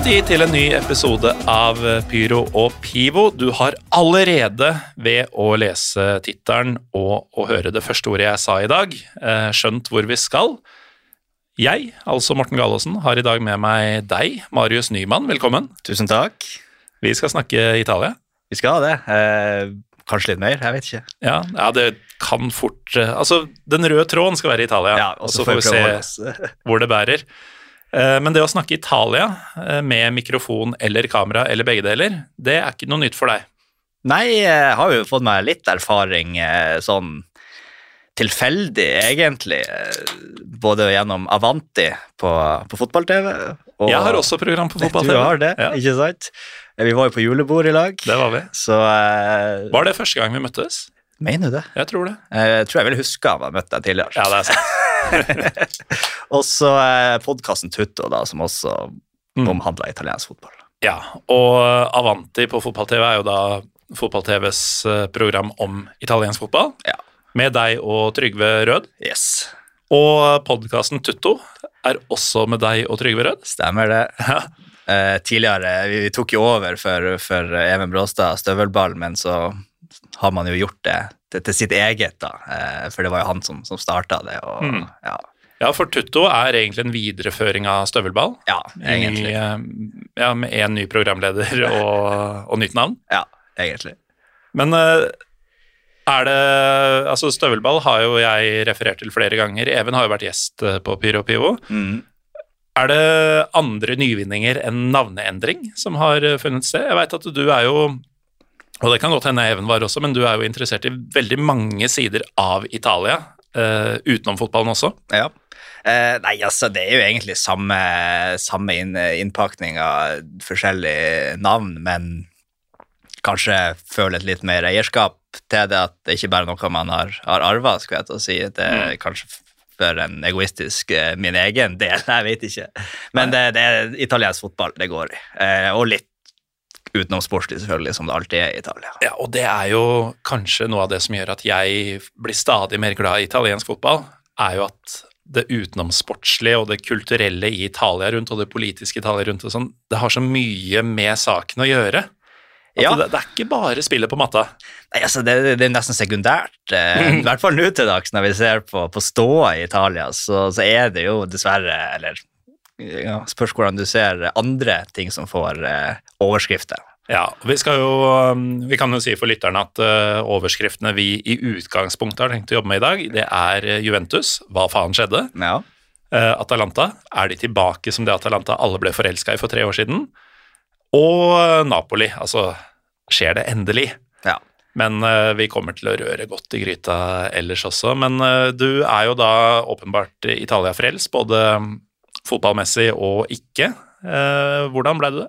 Benvenuti til en ny episode av Pyro og Pivo. Du har allerede ved å lese tittelen og å høre det første ordet jeg sa i dag, eh, skjønt hvor vi skal. Jeg, altså Morten Galaasen, har i dag med meg deg, Marius Nyman. Velkommen. Tusen takk. Vi skal snakke Italia. Vi skal ha det. Eh, kanskje litt mer, jeg vet ikke. Ja, ja det kan fort eh, Altså, den røde tråden skal være Italia, Ja, og så får vi se hvor det bærer. Eh, Men det å snakke Italia eh, med mikrofon eller kamera eller begge deler, det er ikke noe nytt for deg. Nei, jeg har jo fått meg litt erfaring eh, sånn tilfeldig, egentlig. Både gjennom Avanti på, på fotball-TV. Jeg har også program på fotball-TV. Du har det, Ja, ikke sant? Vi var jo på julebord i lag, det var vi. så uh, Var det første gang vi møttes? Mener du det? Jeg tror det. Jeg tror jeg ville huske han har møtt deg tidligere. Ja, det er sant. Og så eh, podkasten Tutto, da, som også Mm. omhandler italiensk fotball. Ja, og Avanti på fotball-TV er jo da fotball-TVs eh, program om italiensk fotball. Ja. Med deg og Trygve Rød. Yes, Og podkasten Tutto er også med deg og Trygve Rød. stemmer det. Ja. Eh, tidligere, vi, vi tok jo over for, for Even Bråstad støvelball, men så har man jo gjort det til, til sitt eget, da. Eh, for det var jo han som, som starta det. Og, Mm. ja, Ja, for Tutto er egentlig en videreføring av Støvelball. ja, egentlig. I, eh, ja, med én ny programleder og, og nytt navn. Ja, egentlig. Men eh, er det Altså, Støvelball har jo jeg referert til flere ganger. Even har jo vært gjest på Pyro Pivo. Mm. Er det andre nyvinninger enn navneendring som har funnet sted? Jeg veit at du er jo og det kan godt hende Even var også, men du er jo interessert i veldig mange sider av Italia, Uh, utenom fotballen også. Ja. Uh, nei, altså, det er jo egentlig samme, samme inn, innpakning av forskjellige navn, men kanskje føle et litt mer eierskap til det, at det ikke bare er noe man har, har arva, skulle jeg til å si. Det er kanskje for en egoistisk eh, min egen del, jeg vet ikke. Men det, det er italiensk fotball det går i, uh, og litt utenomsportslig selvfølgelig, som det alltid er i Italia. Ja, og det er jo kanskje noe av det som gjør at jeg blir stadig mer glad i italiensk fotball, er jo at det utenomsportslige og det kulturelle i Italia rundt, og det politiske Italia rundt og sånn, det har så mye med saken å gjøre. Ja. det, det er ikke bare spillet på matta. Nei, altså, det, det er nesten sekundært. Eh, I hvert fall nå til dags, når vi ser på, på ståa i Italia, så, så er det jo dessverre Eller ja, spørs hvordan du ser andre ting som får eh, overskrifter. Ja, vi skal jo um, Vi kan jo si for lytterne at uh, overskriftene vi i utgangspunktet har tenkt å jobbe med i dag, det er uh, Juventus, hva faen skjedde? Ja. Uh, Atalanta, er de tilbake som det Atalanta alle ble forelska i for tre år siden? Og Napoli, altså skjer det endelig? ja. Men vi kommer til å røre godt i gryta ellers også. Men du er jo da åpenbart Italia-frelst, både fotballmessig og ikke. Uh, hvordan ble du det?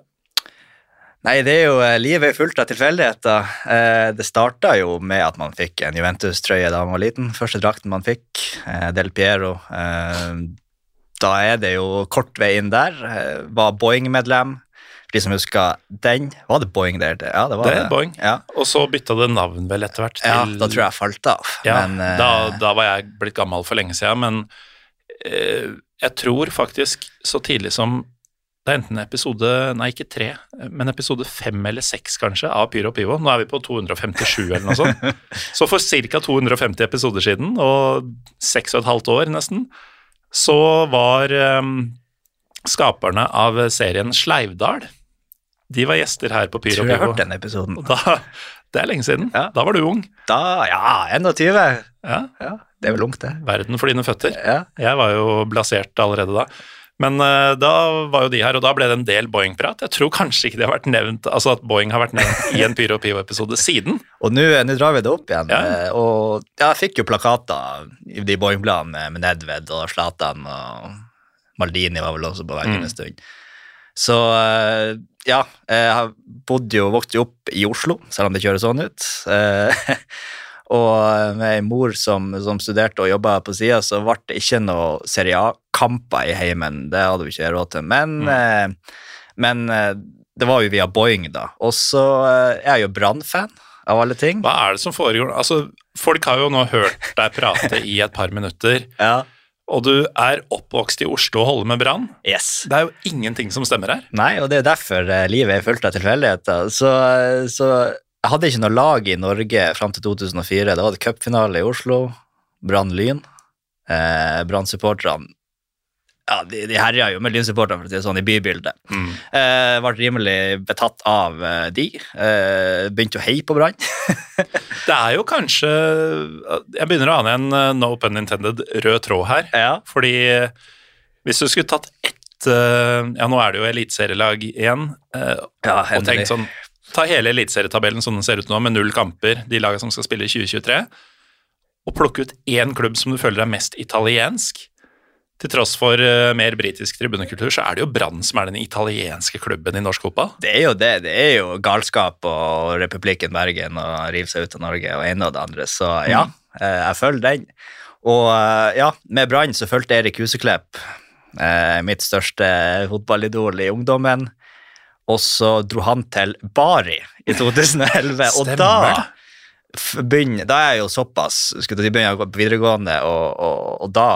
Nei, det er jo eh, livet er fullt av tilfeldigheter. Eh, det starta jo med at man fikk en Juventus-trøye da man var liten. Første drakten man fikk, eh, Del Piero. Eh, da er det jo kort vei inn der. Eh, var Boeing-medlem. De som husker den, var det Boeing der? Ja, det var Det det. Boeing. Ja. Og så bytta det navn vel etter hvert til Ja, da tror jeg jeg falt av. Ja, men, eh, da, da var jeg blitt gammel for lenge siden, men eh, jeg tror faktisk så tidlig som det er enten episode Nei, ikke tre, men episode fem eller seks, kanskje, av Pyro og Pivo. Nå er vi på 257 eller noe sånt. Så for ca. 250 episoder siden, og seks og et halvt år nesten, så var um, skaperne av serien Sleivdal De var gjester her på Pyro tror og jeg har hørt den episoden. Da, det er lenge siden. Ja. Da var du ung. Da, ja, 21. Ja, Ja, det er vel ungt, det. Verden for dine føtter. Ja. Jeg var jo blasert allerede da. Men eh, da var jo de her, og da ble det en del Boeing-prat. Jeg tror kanskje ikke det har vært nevnt, altså at Boeing har vært nevnt i en Pyro Pivo-episode siden. Og nå nå drar vi det opp igjen. Ja. eh, Og ja, jeg fikk jo plakater i de Boeing-bladene med, Nedved og Zlatan og Maldini var vel også på veggen Mm. en stund. Så eh, ja, jeg bodde bodd jo, vokste jo opp i Oslo, selv om det kjøres sånn ut. Eh, Og med ei mor som, som studerte og jobba på sida, så ble det ikke noe Serie A-kamper i heimen. Det hadde vi ikke råd til. Men, eh, men eh, det var jo via Boeing, da. Og så eh, er jeg jo Brann-fan, av alle ting. Hva er det som foregår? Altså, folk har jo nå hørt deg prate i et par minutter, Ja, og du er oppvokst i Oslo og holder med Brann. yes. Det er jo ingenting som stemmer her. Nei, og det er derfor eh, livet er fullt av tilfeldigheter. Så, eh, så jeg hadde ikke noe lag i Norge fram til 2004. Da var det cupfinale i Oslo, Brann Lyn. Eh, Brann-supporterne ja, de, de herja jo med Lyn-supporterne, si det sånn, i bybildet. Eh, ble rimelig betatt av eh, de. Eh, begynte å heie på Brann. Det er jo kanskje Jeg begynner å ane en eh, no pun intended rød tråd her. ja. Fordi eh, hvis du skulle tatt ett eh, Ja, nå er det jo eliteserielag igjen. Ja, og tenkt sånn Ta hele eliteserietabellen som den ser ut nå, med null kamper, de lagene som skal spille i 2023, og plukke ut én klubb som du føler er mest italiensk. Til tross for uh, mer britisk tribunekultur, så er det jo Brann som er den italienske klubben i norsk fotball. Det er jo det. Det er jo galskap og Republikken Bergen og rive seg ut av Norge og ene og det andre. Så ja, eh, jeg følger den. Og eh, ja, med Brann så fulgte Erik Huseklepp, eh, mitt største fotballidol i ungdommen. Og så dro han til Bari i 2011, og da begynner, Da er jeg jo såpass skulle jeg begynner å gå på videregående, og, og, og da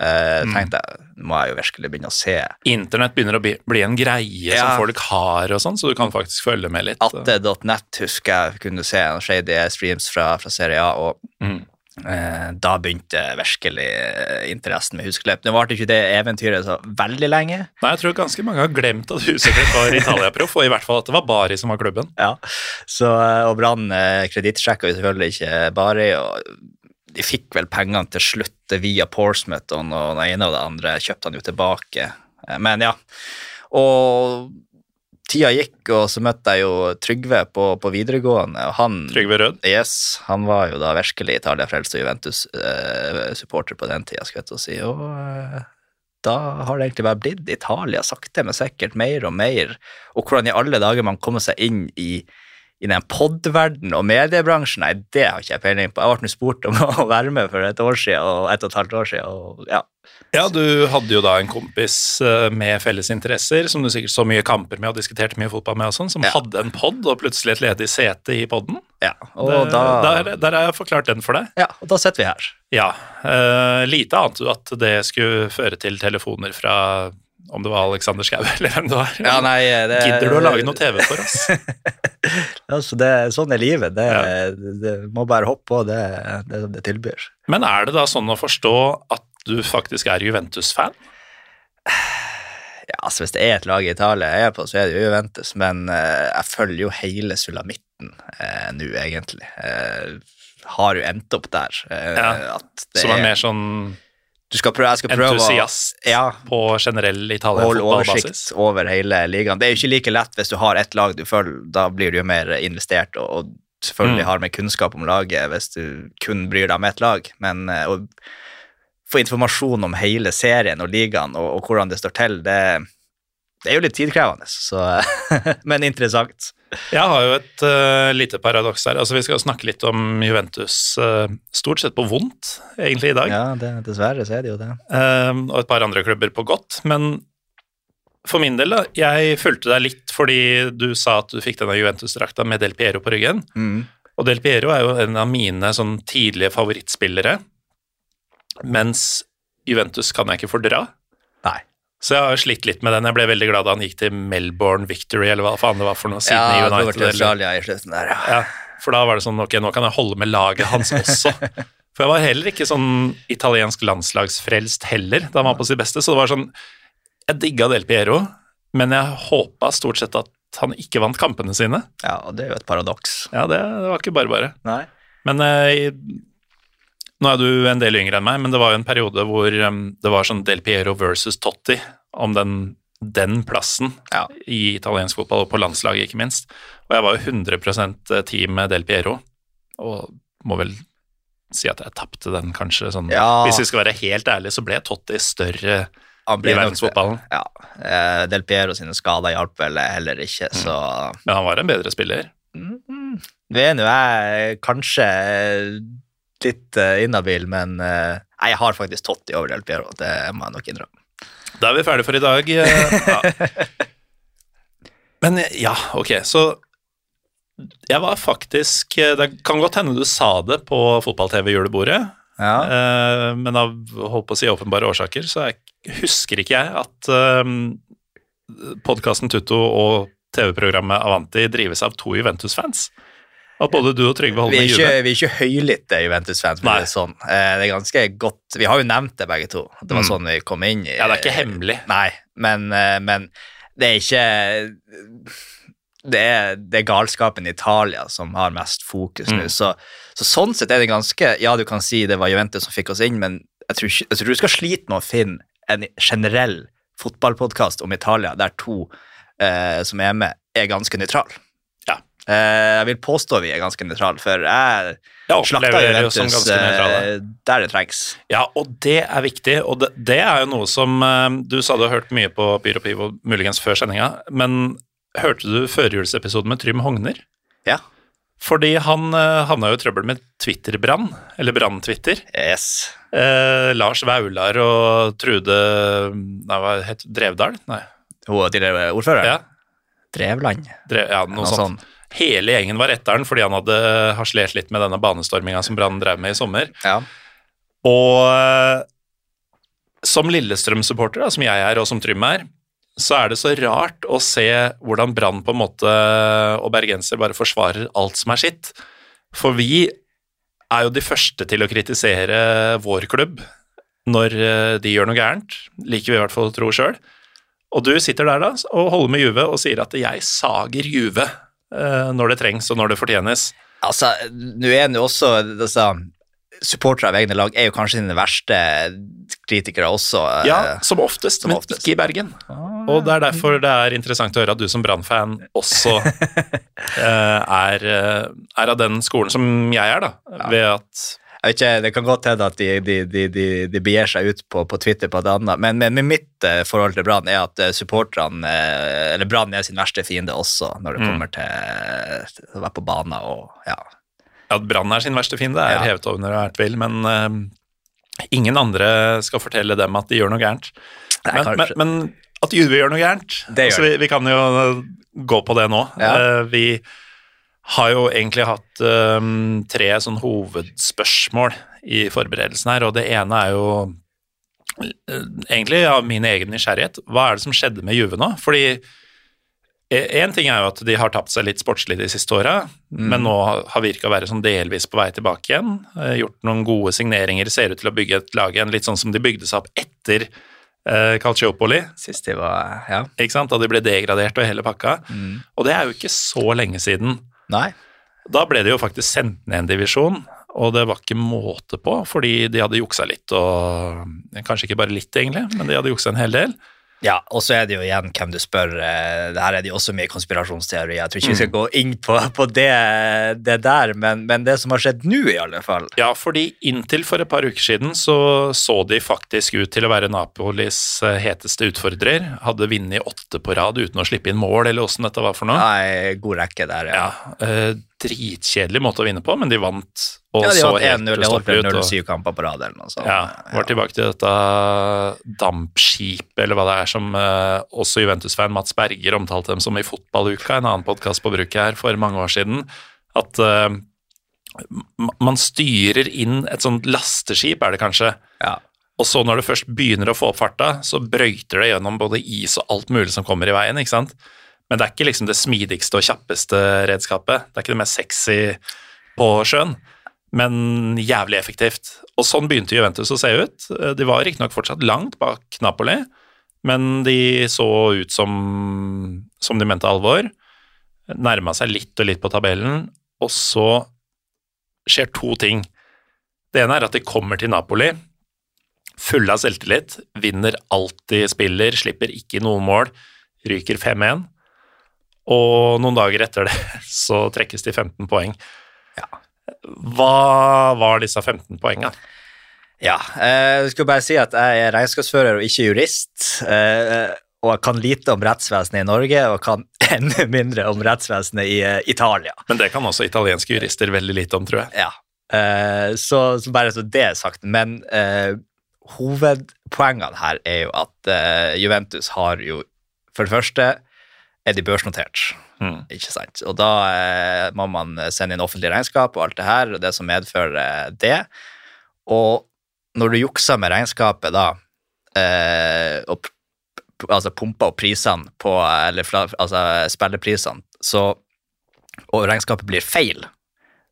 eh, Mm. tenkte jeg nå må jeg jo virkelig begynne å se Internett begynner å bli, bli en greie Ja. som folk har, og sånn, så du kan faktisk følge med litt. Atte.net husker jeg kunne se en shady streams fra, fra Serie A, og Mm. Eh, da begynte virkelig eh, interessen med Husklepp. Nå varte ikke det eventyret så veldig lenge. Nei, jeg tror ganske mange har glemt at Huseklepp var Italia-proff, og i hvert fall at det var Bari som var klubben. Ja. Så, eh, og Brann kredittsjekka jo selvfølgelig ikke Bari, og de fikk vel pengene til slutt via Porsmouth, og den ene og det andre kjøpte han jo tilbake. Men ja. Og tida gikk, og så møtte jeg jo Trygve på, på videregående, og han Trygve Rød. Yes, han var jo da virkelig Italia-frelst og Juventus-supporter på den tida, skal jeg si. Og eh, da har det egentlig bare blitt Italia, sakte, men sikkert mer og mer. Og hvordan i alle dager man kommer seg inn i, i den podverden og mediebransjen, nei, det har ikke jeg peiling på. Jeg ble spurt om å være med for et år siden, og et og et halvt år siden, og ja. Ja, du hadde jo da en kompis eh, med felles interesser, som du sikkert så mye kamper med og diskuterte mye fotball med og sånn, som Ja. hadde en pod og plutselig et ledig sete i poden. ja. Og da, der, der har jeg forklart den for deg. ja, og da sitter vi her. Ja. Uh, lite ante du at det skulle føre til telefoner fra om det var Alexander Schou eller hvem det var. Ja, nei, det, Gidder du å lage noe TV for oss? Altså, det, sånn er livet. Det, Ja. det, må bare hoppe på det det, det tilbyr. Men er det da sånn å forstå at du faktisk er Juventus-fan? Ja, altså Hvis det er et lag i Italia jeg er på, så er det jo Juventus, men eh, jeg følger jo hele sulamitten eh, nå, egentlig. Eh, har jo endt opp der. eh, Ja, Som er mer sånn skal prøve, jeg skal prøve entusiast å ja, på generell holde Italia-fotballbasis? oversikt over hele ligaen. Det er jo ikke like lett hvis du har ett lag du følger, da blir du jo mer investert, og, og selvfølgelig Mm. har mer kunnskap om laget hvis du kun bryr deg om ett lag. Men eh, å få informasjon om hele serien og ligaen og, og hvordan det står til, det, det er jo litt tidkrevende, så, men interessant. Jeg har jo et uh, lite paradoks her. Altså, vi skal snakke litt om Juventus uh, stort sett på vondt, egentlig, i dag. Ja, det, dessverre så er det jo det. Uh, og et par andre klubber på godt. Men for min del, da, jeg fulgte deg litt fordi du sa at du fikk denne Juventus-drakta med Del Piero på ryggen. Mm. Og Del Piero er jo en av mine sånn tidlige favorittspillere, mens Juventus kan jeg ikke fordra. Så jeg har jo slitt litt med den. Jeg ble veldig glad da han gikk til Melbourne Victory, eller hva faen det var for noe, siden Ja, United. det var Australia i slutten der, ja. Ja, for da var det sånn, ok, nå kan jeg holde med laget hans også. For jeg var heller ikke sånn italiensk landslagsfrelst heller da han var på sitt beste, så det var sånn, jeg digga Del Piero, men jeg håpa stort sett at han ikke vant kampene sine. Ja, og det er jo et paradoks. Ja, det, det var ikke bare bare. Nei. Men eh, nå er du en del yngre enn meg, men det var jo en periode hvor em, det var sånn Del Piero versus Totti, om den, den plassen Ja. i italiensk fotball, og på landslaget ikke minst. Og jeg var jo 100% team Del Piero, og må vel si at jeg tapte den kanskje sånn Ja. Hvis vi skal være helt ærlige, så ble Totti større i verdensfotballen. Ja. eh, Del Piero sine skader hjalp vel heller ikke, Mm. Men han var en bedre spiller. Nå er nå jeg kanskje litt uh, inhabil, men uh, jeg har faktisk Totti over Del Piero, det må jeg nok innrømme. Da er vi ferdige for i dag. eh, Ja. Men ja, ok, så jeg var faktisk Det kan godt hende du sa det på fotball-TV-julebordet, Ja. uh, men av holdt på å si åpenbare årsaker, så jeg, husker ikke jeg at uh, podkasten Tutto og TV-programmet Avanti drives av to Juventus-fans. At både du og Trygve med ikke, Juve. vi er ikke høylytte Juventus-fans, men det er sånn. Eh, Det er ganske godt Vi har jo nevnt det, begge to. Det var Mm. sånn vi kom inn Ja, det er ikke hemmelig. Nei, men, eh, men det er ikke det er, det er galskapen i Italia som har mest fokus nå. Mm. Så, så sånn sett er det ganske Ja, du kan si det var Juventus som fikk oss inn, men jeg tror, ikke, jeg tror du skal slite med å finne en generell fotballpodkast om Italia der to eh, som er med, er ganske nøytrale. Eh, jeg vil påstå vi er ganske nøytrale, for jeg ja, slakta Juventus eh, der det trengs. Ja, og det er viktig, og det, det er jo noe som eh, Du sa du har hørt mye på Pyro Pivo, muligens før sendinga, men hørte du førjulsepisoden med Trym Hogner? Ja. Fordi han uh, havna jo i trøbbel med Twitter-brann, eller brann-Twitter. Yes. Eh, Lars Vaular og Trude Nei, hva het Drevdal? Nei. Hun tidligere ordfører? Ja, Drevland. Drev, ja noe, Noe sånt. sånt. Hele gjengen var etter den fordi han hadde harselert litt med denne banestorminga som Brann drev med i sommer. Ja. Og eh, som Lillestrøm-supporter, som jeg er og som Trym er, så er det så rart å se hvordan Brann på en måte og bergenser bare forsvarer alt som er sitt. For vi er jo de første til å kritisere vår klubb når eh, de gjør noe gærent, liker vi i hvert fall å tro sjøl. Og du sitter der da og holder med Juve og sier at jeg sager Juve eh, når det trengs og når det fortjenes. Altså, nå er han jo også altså, Supportere av egne lag er jo kanskje sine verste kritikere også. eh, Ja, som oftest, som men oftest. ikke i Bergen. Og det er derfor det er interessant å høre at du som Brann-fan også eh, er, eh, er av den skolen som jeg er, da. Ved at ikke, Det kan godt hende at de, de, de, de, de begir seg ut på, på Twitter på et annet, men, men, mitt eh, forhold til Brann er at eh, supporterne eh, Eller Brann er sin verste fiende også når det Mm. kommer til, å være på banen og ja. at Brann er sin verste fiende, er Ja. hevet over enhver tvil, men uh, ingen andre skal fortelle dem at de gjør noe gærent. Nei, Men, men, men at Juve gjør noe gærent altså, vi, vi kan jo gå på det nå. Ja. Uh, vi har jo egentlig hatt um, tre sånn hovedspørsmål i forberedelsen her, og det ene er jo eh, egentlig av min egen nysgjerrighet. Hva er det som skjedde med Juve nå? Fordi Én ting er jo at de har tapt seg litt sportslig de siste åra, men nå har virka å være sånn delvis på vei tilbake igjen. Eh, Gjort noen gode signeringer, ser ut til å bygge et lag igjen, litt sånn som de bygde seg opp etter eh, Calciopoli, Sist de var Ja. ikke sant? da de ble degradert og hele pakka. Mm. Og det er jo ikke så lenge siden. Nei. Da ble de jo faktisk sendt ned en divisjon, og det var ikke måte på, fordi de hadde juksa litt, og kanskje ikke bare litt, egentlig, men de hadde juksa en hel del. Ja, og så er det jo igjen hvem du spør. eh, Det her er det jo også mye konspirasjonsteorier. Jeg tror ikke vi Mm. skal gå inn på, på det, det der, men, men det som har skjedd nå, i alle fall Ja, fordi inntil for et par uker siden så så de faktisk ut til å være Napolis eh, heteste utfordrer. Hadde vunnet åtte på rad uten å slippe inn mål, eller åssen dette var for noe. Nei, god rekke der, ja. Ja, eh, Dritkjedelig måte å vinne på, men de vant og Ja, de så helt 1-0, det holdt ustoppelig ut. og- kamper på rad eller noe sånt. Ja, var tilbake til dette dampskipet, eller hva det er, som eh, også Juventus-fan Mats Berger omtalte dem som i Fotballuka, en annen podkast på bruket her for mange år siden. At eh, man styrer inn et sånt lasteskip, er det kanskje. Ja. Og så når det først begynner å få opp farta, så brøyter det gjennom både is og alt mulig som kommer i veien, ikke sant. Men det er ikke liksom det smidigste og kjappeste redskapet. Det er ikke det mest sexy på sjøen, men jævlig effektivt. Og sånn begynte Juventus å se ut. De var riktignok fortsatt langt bak Napoli, men de så ut som, som de mente alvor. Nærma seg litt og litt på tabellen, og så skjer to ting. Det ene er at de kommer til Napoli Fulle av selvtillit, vinner alt de spiller, slipper ikke noe mål, ryker 5-1. Og noen dager etter det så trekkes de 15 poeng. Ja. Hva var disse 15 poengene? Ja, eh, jeg skulle bare si at jeg er regnskapsfører og ikke jurist. Eh, og jeg kan lite om rettsvesenet i Norge, og kan enda mindre om rettsvesenet i eh, Italia. Men det kan også italienske jurister veldig lite om, tror jeg. Ja, så, så bare så det er sagt. Men hovedpoengene her er jo at Juventus har jo For det første er de børsnotert, Mm. ikke sant? Og da eh, må man sende inn offentlig regnskap og alt det her, og det som medfører eh, det. Og når du jukser med regnskapet da, eh, og altså pumper opp prisene på, eller fra, altså spilleprisene, så, og regnskapet blir feil,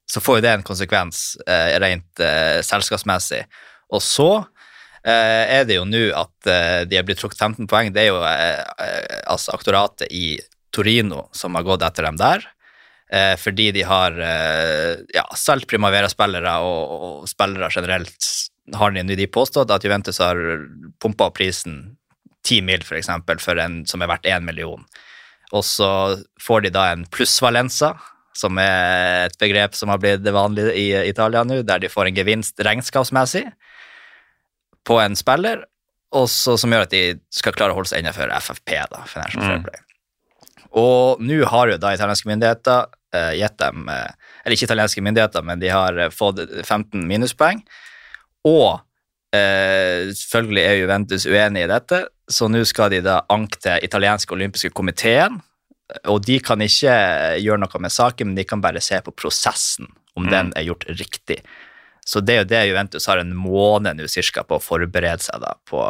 så får jo det en konsekvens eh, rent eh, selskapsmessig. Og så eh, er det jo nå at eh, de er blitt trukket 15 poeng. Det er jo eh, eh, altså aktoratet i Torino som har gått etter dem der. Eh, fordi de har eh, ja, solgt Primavera-spillere og, og spillere generelt. Har de, de påstått at Juventus har pumpa opp prisen 10 mil, for eksempel, for en som er verdt 1 million. Og så får de da en plussvalenza, som er et begrep som har blitt vanlig i Italia nå, der de får en gevinst regnskapsmessig på en spiller, og så, som gjør at de skal klare å holde seg innenfor FFP, da, Financial Fair Mm. Play. Og nå har jo da italienske myndigheter eh, gitt dem eh, Eller ikke italienske myndigheter, men de har eh, fått 15 minuspoeng. Og eh, selvfølgelig er Juventus uenig i dette, så nå skal de da anke til italienske olympiske komiteen. Og de kan ikke gjøre noe med saken, men de kan bare se på prosessen, om Mm. den er gjort riktig. Så det er jo det Juventus har en måned nå cirka på å forberede seg da på,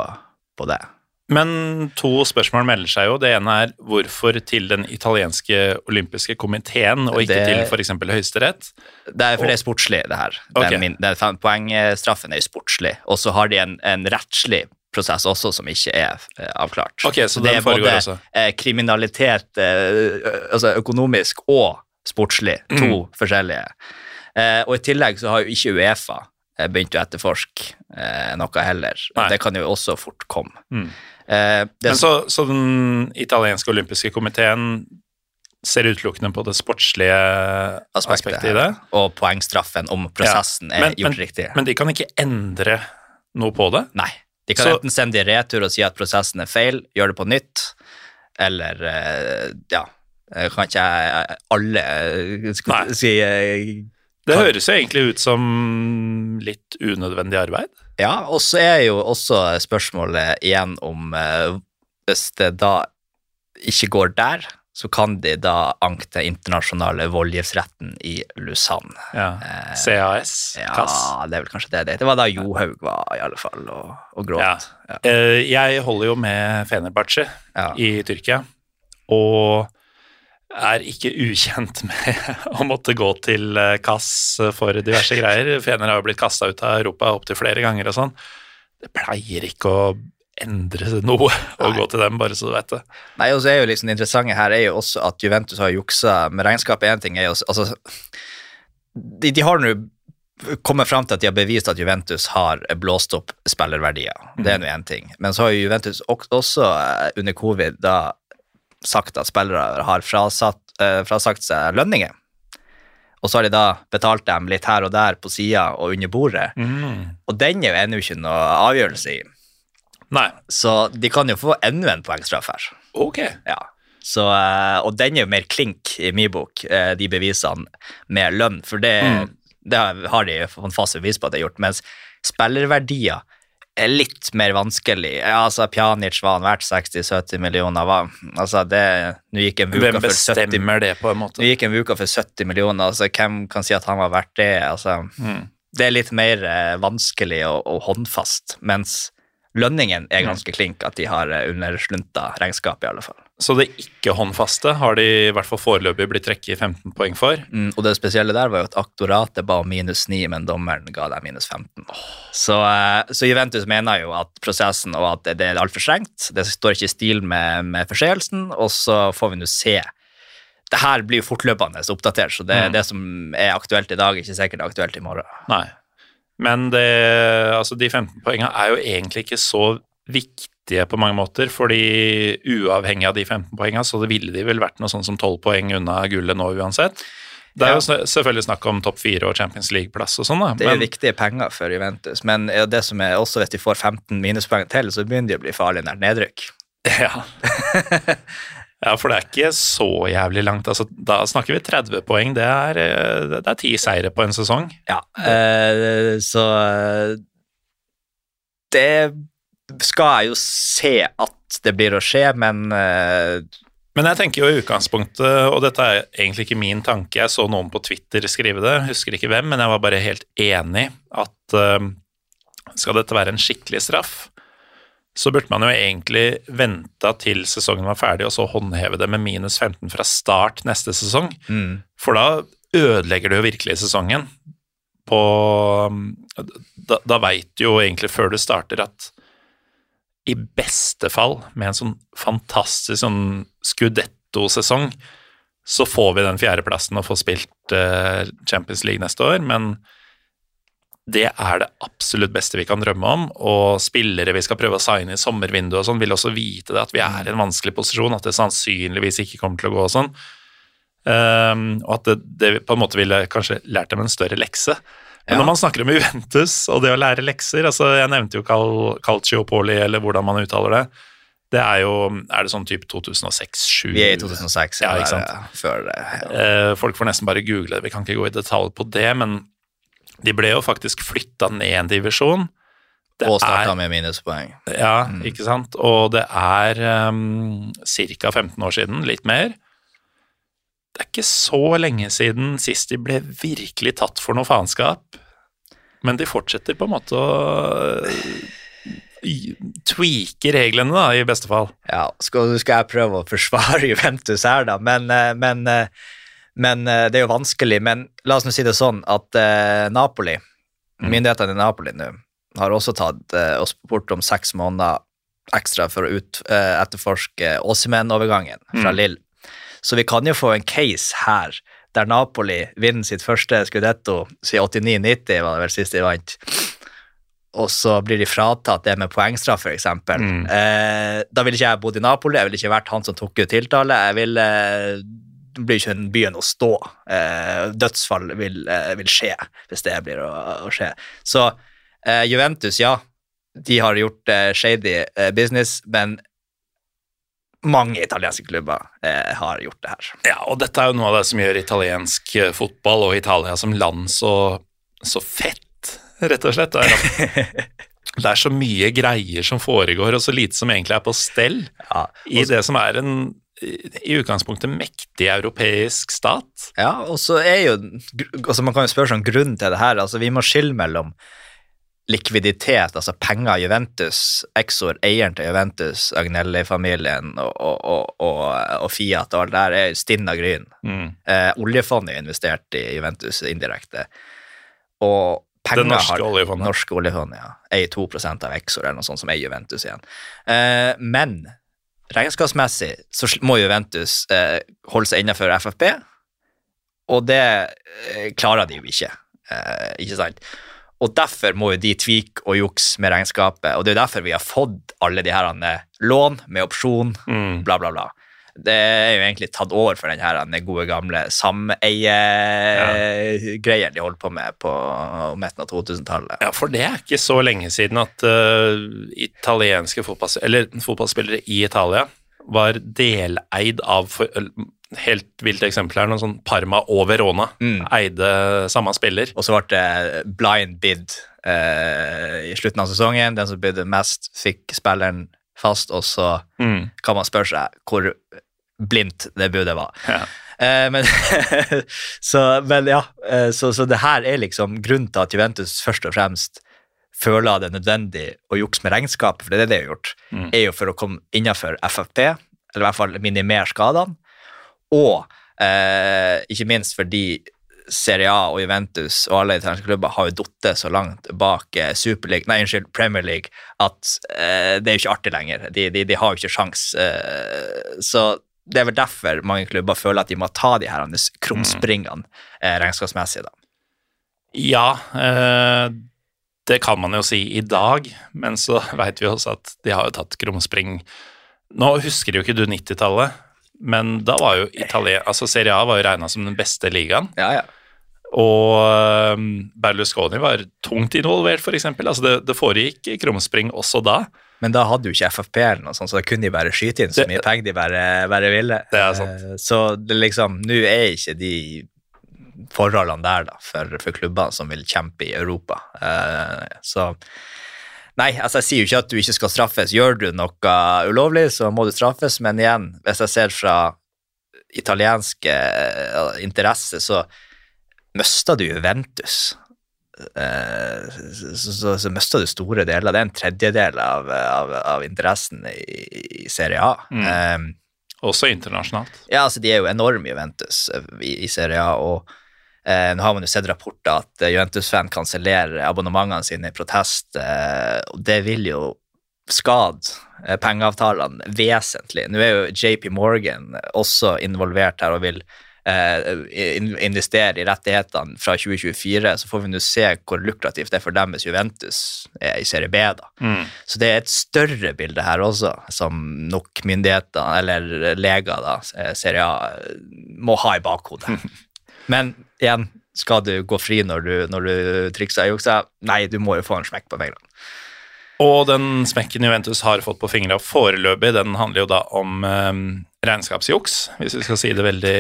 på det. Men to spørsmål melder seg jo. Det ene er hvorfor til den italienske olympiske komiteen, og ikke Det- til f.eks. Høyesterett? Det er, for det er sportslig, det her. Okay. Den, min, den fem, poengstraffen er sportslig, og så har de en, en rettslig prosess også som ikke er eh, avklart. Ok, så det den er både også. eh, kriminalitet, eh, altså økonomisk og sportslig, to Mm. forskjellige. Eh, og i tillegg så har jo ikke Uefa eh, begynt å etterforske eh, noe heller. Nei. Det kan jo også fort komme. Mm. Eh, det Men så, så den italienske olympiske komiteen ser utelukkende på det sportslige aspektet, i det? Og poengstraffen om prosessen Ja. er gjort men- riktig. Men de kan ikke endre noe på det? Nei. De kan Så- enten sende det i retur og si at prosessen er feil, gjøre det på nytt, eller ja Kan ikke jeg alle skulle si Det høres jo egentlig ut som litt unødvendig arbeid. Ja, og så er jo også spørsmålet igjen om eh, Hvis det da ikke går der, så kan de da anke den internasjonale voldgiftsretten i Lausanne. Ja. Eh, CAS, Ja, det er vel kanskje det det. Det var da Johaug var, i alle fall, og, og gråt. Ja. Ja. Eh, Jeg holder jo med Fenerbahçe i Tyrkia, og er ikke ukjent med å måtte gå til eh, kass for diverse greier. Fener har jo blitt kasta ut av Europa opptil flere ganger og sånn. Det pleier ikke å endre noe å gå til dem, bare så du vet det. Nei, og så er jo liksom Det interessante her er jo også at Juventus har juksa med regnskapet. Én ting er jo altså, De, de har nå kommet fram til at de har bevist at Juventus har blåst opp spillerverdier. Det er nå én ting. Men så har jo Juventus også eh, under covid da sagt at spillere har frasatt, eh, frasagt seg lønninger. Og så har de da betalt dem litt her og der på sida og under bordet. Og den er jo ennå ikke noe avgjørelse i. Nei, Så de kan jo få ennå en poengstraff her. ok. Ja. Så, eh, og den er jo mer klink i min bok, eh, de bevisene med lønn, for det, det har de fast bevis på at det er gjort. Mens spillerverdier er litt mer vanskelig. Altså, Pjanic var han verdt 60-70 millioner. Var, altså, det, nå gikk en Hvem Vuka 70 bestemmer det, på en nå måte? gikk en Vuka for 70 millioner, altså hvem kan si at han var verdt det? Altså, Mm. Det er litt mer eh, vanskelig og, og håndfast, mens lønningen er ganske klink, at de har eh, underslunta regnskapet i alle fall. Så det ikke-håndfaste har de i hvert fall foreløpig blitt trekket 15 poeng for. Mm, og det spesielle der var jo at aktoratet ba om minus 9, men dommeren ga dem minus 15. Så, eh, så Juventus mener jo at prosessen og at det, er altfor strengt. Det står ikke i stil med, med forseelsen, og så får vi nå se. Det her blir jo fortløpende oppdatert, så det, Mm. det som er aktuelt i dag, er ikke sikkert aktuelt i morgen. Nei. Men det, altså de 15 poengene er jo egentlig ikke så viktige på mange måter, fordi uavhengig av de 15 poengene, så det ville de vel vært noe sånn som 12 poeng unna gullet nå uansett. Det er jo selvfølgelig snakk om topp fire og Champions League-plass og sånn, da. Det er jo viktige penger for Juventus, men det som er også hvis de får 15 minuspoeng til, så begynner de å bli farlig nært nedrykk. ja. ja, for det er ikke så jævlig langt. Altså, da snakker vi 30 poeng. Det er, eh, det er ti seire på en sesong. Ja, eh, så eh, Det skal jeg jo se at det blir å skje, men eh, Men jeg tenker jo i utgangspunktet, og dette er egentlig ikke min tanke, jeg så noen på Twitter skrive det, husker ikke hvem, men jeg var bare helt enig at eh, skal dette være en skikkelig straff, så burde man jo egentlig venta til sesongen var ferdig, og så håndheve det med minus 15 fra start neste sesong. mm, For da ødelegger du jo virkelig sesongen. På Da, da veit du jo egentlig før du starter at i beste fall, med en sånn fantastisk sånn skudetto-sesong, så får vi den fjerdeplassen og får spilt eh, Champions League neste år, men det er det absolutt beste vi kan drømme om, og spillere vi skal prøve å signe i sommervinduet og sånn, vil også vite det, at vi er i en vanskelig posisjon, at det sannsynligvis ikke kommer til å gå og sånn. Um, og at det, det på en måte ville kanskje lært dem en større lekse. Men når man snakker om Juventus og det å lære lekser altså Jeg nevnte jo Cal Calciopoli, eller hvordan man uttaler det. Det er jo Er det sånn type 2006-2007? vi er i 2006. Ja, Ja, ikke sant. Før det. Ja. Eh, folk får nesten bare google det, vi kan ikke gå i detalj på det, men de ble jo faktisk flytta ned en divisjon. Det Og starta med minuspoeng. ja, ikke sant? Og det er um, ca. 15 år siden, litt mer. Det er ikke så lenge siden sist de ble virkelig tatt for noe faenskap, men de fortsetter på en måte å øh, tweake reglene, da, i beste fall. Ja, skal, skal jeg prøve å forsvare Juventus her, da, men, eh, men, eh, men det er jo vanskelig. Men la oss nå si det sånn at Napoli, myndighetene i Napoli nå, har også tatt oss bort om seks måneder ekstra for å ut, etterforske Åsimen-overgangen fra Mm. Lill. Så vi kan jo få en case her der Napoli vinner sitt første Scudetto siden 89-90, var det vel sist de vant. Og så blir de fratatt det med poengstraff, f.eks. Mm. Eh, da ville ikke jeg bodd i Napoli, jeg ville ikke vært han som tok ut tiltale. Jeg ville Eh, blir ikke en byen å stå. Eh, dødsfall vil, eh, vil skje hvis det blir å, å skje. Så eh, Juventus, ja, de har gjort shady business, men mange italienske klubber eh, har gjort det her. Ja, og dette er jo noe av det som gjør italiensk eh, fotball og Italia som land så, så fett, rett og slett. Det er, det er så mye greier som foregår, og så lite som egentlig er på stell Ja, i det som er en i utgangspunktet mektig europeisk stat. Ja, og så er jo altså Man kan jo spørre seg om grunnen til det her. altså Vi må skille mellom likviditet, altså penger Juventus, Exor, eieren til Juventus, Agnelli-familien og, og, og, og, Fiat og alt der, er stinn av gryn. Mm. Eh, oljefondet er investert i Juventus indirekte. Og penger Det norske har, oljefondet. Norske oljefondet, ja. Eier 2 av Exor eller noe sånt som eier Juventus igjen. Eh, men regnskapsmessig så må Juventus eh, holde seg innenfor FFP, og det eh, klarer de jo ikke. Eh, ikke sant? Og derfor må jo de tvike og jukse med regnskapet, og det er jo derfor vi har fått alle de her eh, lån med opsjon, Mm. bla, bla, bla. Det er jo egentlig tatt over for den her den gode gamle sameie-greien de holdt på med på midten av 2000-tallet. Ja, for det er ikke så lenge siden at uh, italienske fotballspillere, eller fotballspillere i Italia var deleid av for, Helt vilt eksempel her, noen sånn Parma og Verona Mm. eide samme spiller. Og så ble det blind bid eh, i slutten av sesongen. Den som bydde mest, fikk spilleren fast, og så Mm. kan man spørre seg hvor blindt det budet var. Ja. Eh, men, så, men ja, eh, så, så det her er liksom grunnen til at Juventus først og fremst føler det er nødvendig å jukse med regnskapet, for det er det de har gjort, Mm. er jo for å komme innenfor FFP, eller i hvert fall minimere skadene, og eh, ikke minst fordi Serie A og Juventus og alle italienske klubber har jo falt så langt bak Super League, nei, unnskyld, Premier League at eh, det er jo ikke artig lenger. De, de, de har jo ikke sjans. Eh, så det er vel derfor mange klubber føler at de må ta de her krumspringene eh, regnskapsmessig. da. Ja, eh, det kan man jo si i dag, men så veit vi også at de har jo tatt krumspring Nå husker jo ikke du 90-tallet, men da var jo Italia Altså Serie A var jo regna som den beste ligaen. Ja, ja. Og um, Berlusconi var tungt involvert, f.eks. Altså det, det foregikk krumspring også da. Men da hadde jo ikke FFP eller noe sånt, så da kunne de bare skyte inn så mye penger de bare, bare ville. Det er sant. Eh, Så det liksom, nå er ikke de forholdene der da, for, for klubbene som vil kjempe i Europa. Eh, Så Nei, altså jeg sier jo ikke at du ikke skal straffes. Gjør du noe ulovlig, så må du straffes, men igjen, hvis jeg ser fra italienske eh, interesser, så mista du Juventus. Eh, så, så, så mista du store deler. Det er en tredjedel av, av, av interessen i, i Serie A. Mm. Eh, Også internasjonalt. ja, altså de er jo enorme Juventus eh, i, i Serie A, og eh, nå har man jo sett rapporter at eh, Juventus-fan kansellerer abonnementene sine i protest, eh, og det vil jo skade eh, pengeavtalene vesentlig. Nå er jo JP Morgan også involvert her og vil eh, investere i rettighetene fra 2024, så får vi nå se hvor lukrativt det er for deres Juventus er i Serie B. da. Mm. Så det er et større bilde her også, som nok myndigheter, eller leger, da, eh, Serie A, må ha i bakhodet. Men igjen, skal du gå fri når du, når du trikser og jukser? Nei, du må jo få en smekk på fingrene. Og den smekken Juventus har fått på fingra foreløpig, den handler jo da om eh, regnskapsjuks, hvis vi skal si det veldig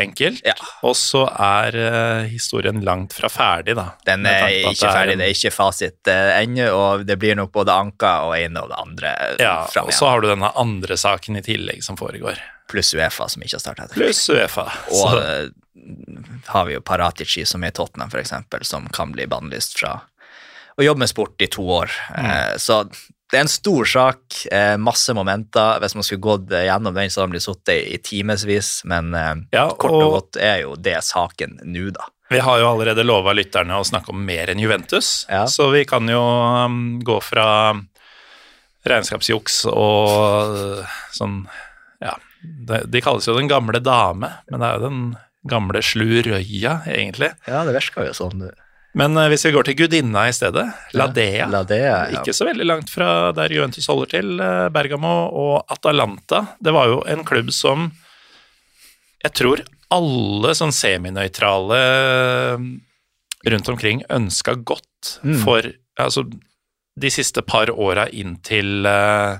enkelt. Ja. Og så er eh, historien langt fra ferdig, da. Den er ikke ikke ferdig, en- det er ikke fasit uh, ennå, og det blir nok både anka og ene og det andre Ja, og så har du denne andre saken i tillegg som foregår. Pluss Uefa, som ikke har starta. Pluss Uefa. Og Så, eh, har vi jo Paratici, som er i Tottenham, eksempel, som kan bli bannlyst fra å jobbe med sport i to år. Mm. Eh, så det er en stor sak, eh, masse momenter. Hvis man skulle gått eh, gjennom den, så hadde man blitt sittet i timevis, men eh, Ja, kort og og- godt er jo det saken nå, da. vi har jo allerede lova lytterne å snakke om mer enn Juventus, Ja. så vi kan jo um, gå fra regnskapsjuks og uh, sånn Ja, de, de kalles jo Den gamle dame, men det er jo den gamle slu røya, egentlig. Ja, det virker jo sånn. Men uh, hvis vi går til gudinna i stedet, Ladea Ladea, ja. Ikke så veldig langt fra der Juventus holder til, uh, Bergamo og Atalanta. Det var jo en klubb som jeg tror alle sånn seminøytrale uh, rundt omkring ønska godt Mm. for altså, de siste par åra inntil til uh,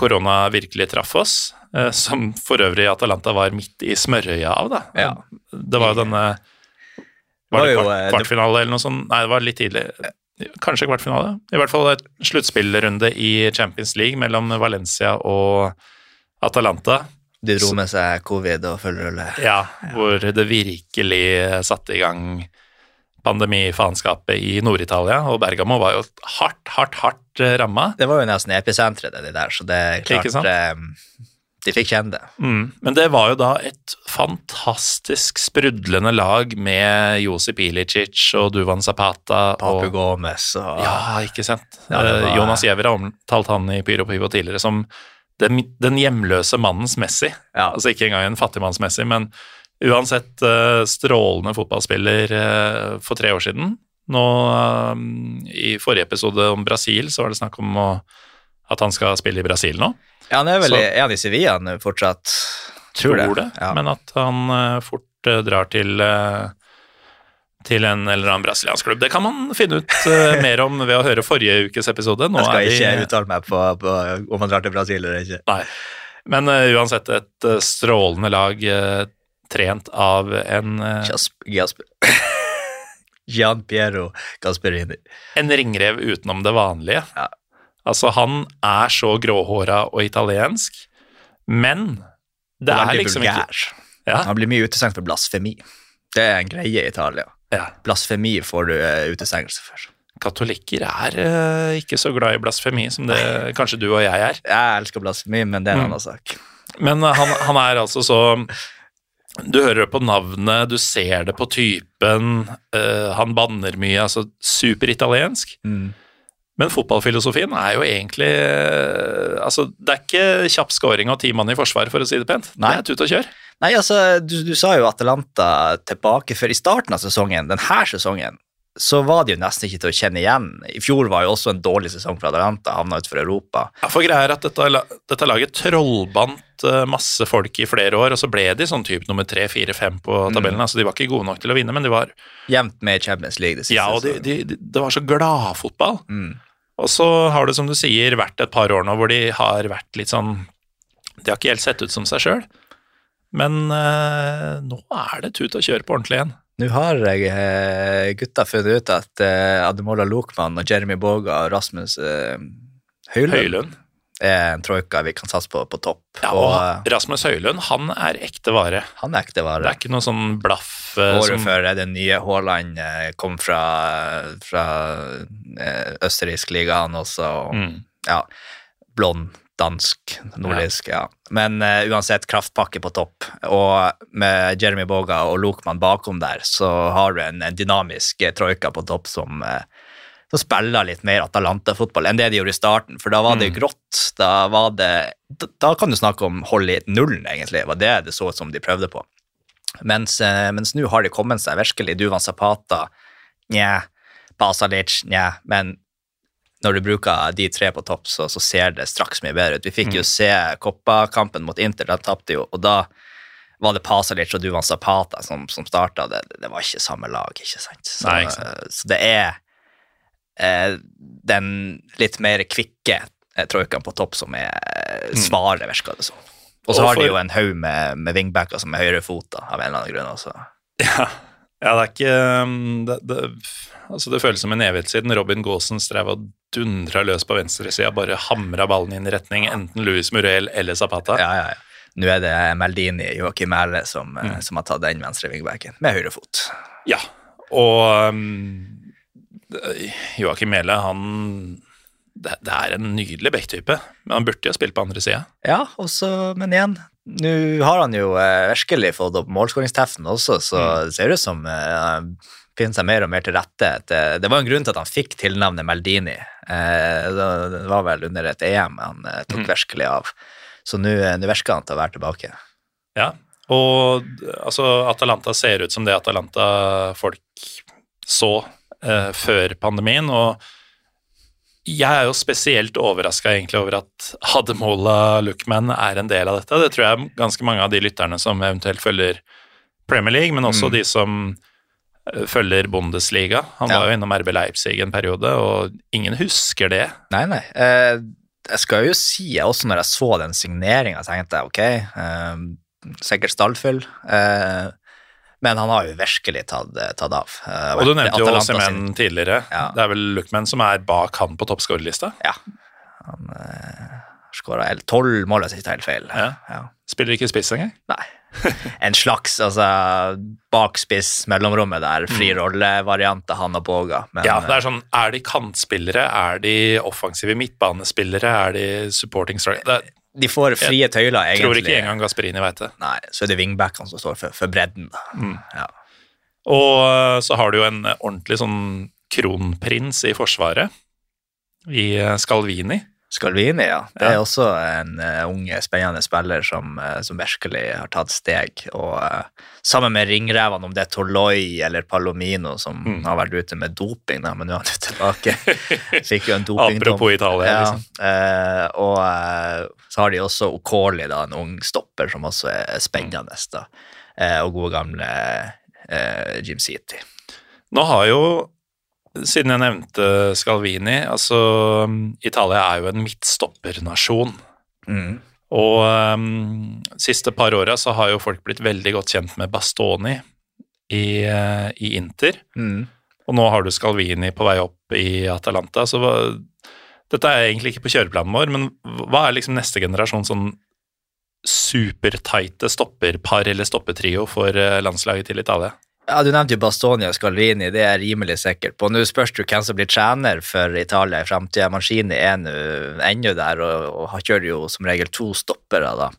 korona virkelig traff oss, uh, som for øvrig Atalanta var midt i smørøya av, da. Ja. Det var jo denne var det kvart, eh, kvartfinale eller noe sånt? Nei, det var litt tidlig. Kanskje kvartfinale. I hvert fall et sluttspillrunde i Champions League mellom Valencia og Atalanta. De dro med seg covid og følgerølle. Ja, hvor det virkelig satte i gang pandemifaenskapet i Nord-Italia, og Bergamo var jo hardt, hardt, hardt eh, ramma. Det var jo nesten episenteret, det der, så det er klart eh, De fikk kjenne det. Mm. Men det var jo da et fantastisk sprudlende lag med Josip Ilicic og Duvan Zapata Papu og Gomez og Ja, ikke sant. Ja, Eh, var- Jonas Giæver har omtalt han i Pyro Pivo tidligere som den, den hjemløse mannens Messi. Ja. Altså ikke engang en fattigmanns Messi, men uansett eh, strålende fotballspiller eh, for tre år siden. Nå eh, i forrige episode om Brasil så var det snakk om å, at han skal spille i Brasil nå. Ja, han er vel Så- er han i Sevilla nå fortsatt? Tror det, Ja. men at han fort drar til til en eller annen brasiliansk klubb. Det kan man finne ut mer om ved å høre forrige ukes episode. Nå Jeg skal vi- ikke uttale meg på, på om han drar til Brasil eller ikke. Nei. Men uh, uansett et strålende lag trent av en, Jasp- Gian Piero Gasperini. en ringrev utenom det vanlige. Ja. Altså, han er så gråhåra og italiensk, men det er liksom liksom ikke vulgær. Ja. Han blir mye utestengt for blasfemi. Det er en greie i Italia. ja. Blasfemi får du eh, utestengelse for. Katolikker er uh, ikke så glad i blasfemi som det kanskje du og jeg er. Jeg elsker blasfemi, men det er en Mm. annen sak. Men eh, han, han er altså så Du hører det på navnet, du ser det på typen, Uh, han banner mye, altså superitaliensk. Mm. Men fotballfilosofien er jo egentlig eh, Altså, det er ikke kjapp scoring og ti mann i forsvar, for å si det pent. Nei. Det er tut og kjør. Nei, altså, du, du sa jo Atalanta tilbake før i starten av sesongen, denne sesongen, så var de jo nesten ikke til å kjenne igjen. I fjor var jo også en dårlig sesong for Atalanta, havna utenfor Europa. Ja, for greia er at dette, dette laget trollbandt eh, masse folk i flere år, og så ble de sånn type nummer tre, fire, fem på tabellen. Altså, de var ikke gode nok til å vinne, men de var Jevnt med Champions League det siste. Ja, og de, de, de, det var så gladfotball. Mm. Og så har det, som du sier, vært et par år nå hvor de har vært litt sånn De har ikke helt sett ut som seg sjøl. Men øh, nå er det tut og kjør på ordentlig igjen. Nå har eh, gutta funnet ut at uh, Ademola Lokman og Jeremy Boga og Rasmus uh, Høylund Høylund. er en troika vi kan satse på på topp. Ja, og og Rasmus Høylund, han er ekte vare. han er ekte vare. Det er ikke noe sånn blaff Uh, Året som før det nye Haaland uh, kom fra, fra østerriksk liga, han også. Og, mm. ja, blond, dansk, nordisk, ja. Men uh, uansett, kraftpakke på topp. Og med Jeremy Boga og Lokman bakom der, så har du en, en dynamisk eh, troika på topp som, uh, som spiller litt mer Atalanta-fotball enn det de gjorde i starten, for da var det Mm. grått. Da var det da, da kan du snakke om hold i nullen, egentlig. var det det så ut som de prøvde på. Mens, mens nå har de kommet seg virkelig. Duvan Zapata, nja. Basalic, nja. Men når du bruker de tre på topp, så, så ser det straks mye bedre ut. Vi fikk jo se Koppa-kampen mot Inter, den tapte jo, og da var det Pasalic og Duvan Zapata som, som starta. Det, det var ikke samme lag, ikke sant? Så, Nei, ikke sant. så det er eh, den litt mer kvikke eh, troikaen på topp som er eh, svaret, virker det som. Og så har de jo en haug med, med wingbacker som er høyrefota, av en eller annen grunn også. Ja, ja det er ikke um, det, det, altså det føles som en evighet siden Robin Gaasen strev og dundra løs på venstresida, bare hamra ballen inn i retning enten Louis Murel eller Zapata. Ja, ja, ja. Nå er det Meldini Joakim Mæhle som, eh, Mm. som har tatt den venstre vingbacken med høyre fot. Ja, og um, Joakim Mæhle, han det, det er en nydelig backtype, men han burde jo spilt på andre sida. Ja, også, men igjen, nå har han jo eh, virkelig fått opp målskåringsteften også, så det ser ut som eh, han finner seg mer og mer til rette. Det, var en grunn til at han fikk tilnavnet Maldini. Eh, det var vel under et EM han eh, tok Mm. virkelig av. Så eh, nå virker han til å være tilbake. Ja, og altså, Atalanta ser ut som det Atalanta-folk så eh, før pandemien, og jeg er jo spesielt overraska over at Hademola Lookman er en del av dette. Det tror jeg ganske mange av de lytterne som eventuelt følger Premier League, men også Mm. de som eh, følger Bundesliga. Han Ja. var jo innom RB Leipzig en periode, og ingen husker det. Nei, nei. Eh, jeg skal jo si, også når jeg så den signeringa, tenkte jeg ok, eh, sikkert stallfull. Eh, men han har jo virkelig tatt, tatt av. Eh, Og du nevnte jo Semen tidligere. Ja. Det er vel Lookman som er bak han på toppskårerlista. Ja. Han uh, skåra tolv mål, hvis jeg ikke tar helt feil. Ja. Ja. Spiller ikke spiss engang. Nei. En slags altså, bakspiss mellomrommet der, fri rolle-variant av han og Boga. Men Ja, det eh, er sånn, er de kantspillere, er de offensive midtbanespillere, er de supporting striker? Eh, de får frie tøyler, jeg egentlig. tror ikke engang Gasperini vet det. Nei, så er det wingbackene som står for, for bredden. Mm. Ja. Og øh, så har du jo en ordentlig sånn kronprins i forsvaret, i øh, Scalvini, ja. Det er Ja. også en uh, ung, spennende spiller som, uh, som virkelig har tatt steg. Og uh, sammen med ringrevene, om det er Toloi eller Palomino, som Mm. har vært ute med doping, da, men nå er han tilbake. Fikk jo en dopingdom. Apropos Italia, Ja, liksom. og så har de også Okoli, da, en ung stopper som også er spennende. Da. Eh, og gode gamle Jim City. Nå har jo, siden jeg nevnte Scalvini, altså Italia er jo en midtstoppernasjon. Mm. Og um, siste par åra så har jo folk blitt veldig godt kjent med Bastoni i, uh, i Inter. Mm. Og nå har du Scalvini på vei opp i Atalanta, så hva, dette er egentlig ikke på kjøreplanen vår, men hva er liksom neste generasjon sånn supertighte stopperpar eller stoppetrio for eh, landslaget til Italia? Ja, Du nevnte jo Bastoni og Scalvini, det er jeg rimelig sikker på. Nå spørs det hvem som blir trener for Italia i framtida. Mancini er nå ennå der og, og kjører jo som regel to stoppere, da.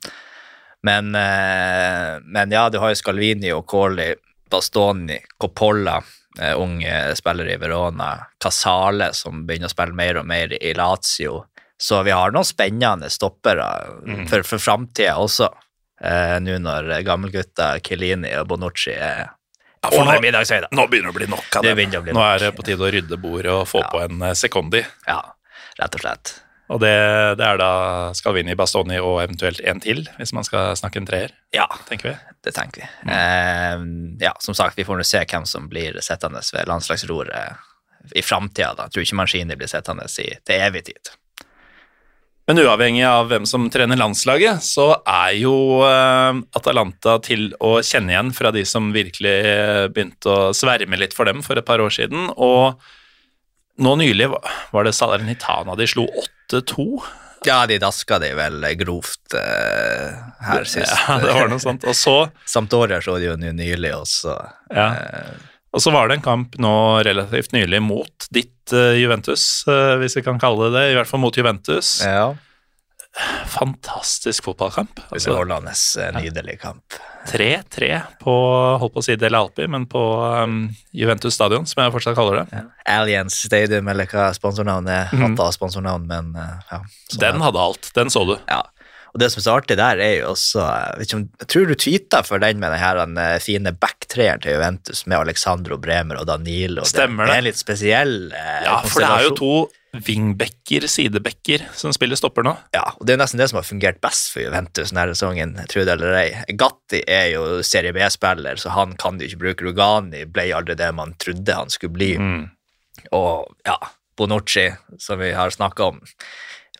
Men, eh, men ja, du har jo Scalvini og Corley, Bastoni, Coppola, eh, ung spiller i Verona, Casale, som begynner å spille mer og mer i Lazio. Så vi har noen spennende stoppere Mm. for, for framtida også, eh, nå når gammelgutta Chiellini og Bonucci er for nå- over middagshøyde. Nå begynner det å bli nok av Det det. nok. Nå er det på tide å rydde bordet og få Ja. på en eh, secondi. Ja, rett og slett. Og det, det er da Scalvini, Bastoni og eventuelt en til, hvis man skal snakke en treer, Ja, tenker vi. det tenker vi. Eh, ja, som sagt, vi får nå se hvem som blir sittende ved landslagsroret i framtida. Jeg tror ikke Mancini blir sittende til evig tid. Men uavhengig av hvem som trener landslaget, så er jo eh, Atalanta til å kjenne igjen fra de som virkelig eh, begynte å sverme litt for dem for et par år siden. Og nå nylig var- det Salernitana de slo 8-2. Ja, de daska de vel grovt uh, her sist. Ja, det var noe sånt. Og så Sampdoria så de jo nylig også. Ja. Og så var det en kamp nå relativt nylig mot ditt uh, Juventus, uh, hvis vi kan kalle det det, i hvert fall mot Juventus. Ja, Fantastisk fotballkamp. Altså, Hollandes nydelige nydelig kamp. 3-3 på holdt på å si Del Alpi, men på um, Juventus stadion, som jeg fortsatt kaller det. Allianz Stadium, eller hva sponsornavnet er. Mm. Av sponsornavn, men uh, ja. sånn Den hadde alt. Den så du. Ja. Og det som er så artig der, er jo også Jeg, vet ikke om, jeg tror du tweeta for den med den her den eh, fine backtreeren til Juventus med Alexandro Bremer og Danilo. Stemmer det. det. er en litt spesiell eh, Ja, for det er jo to wingbacker, sidebacker, som spiller stopper nå. Ja, og det er nesten det som har fungert best for Juventus denne sesongen, tro det eller ei. Gatti er jo Serie B-spiller, så han kan de ikke bruke. Rugani ble aldri det man trodde han skulle bli. Mm. Og ja, Bonucci, som vi har snakka om,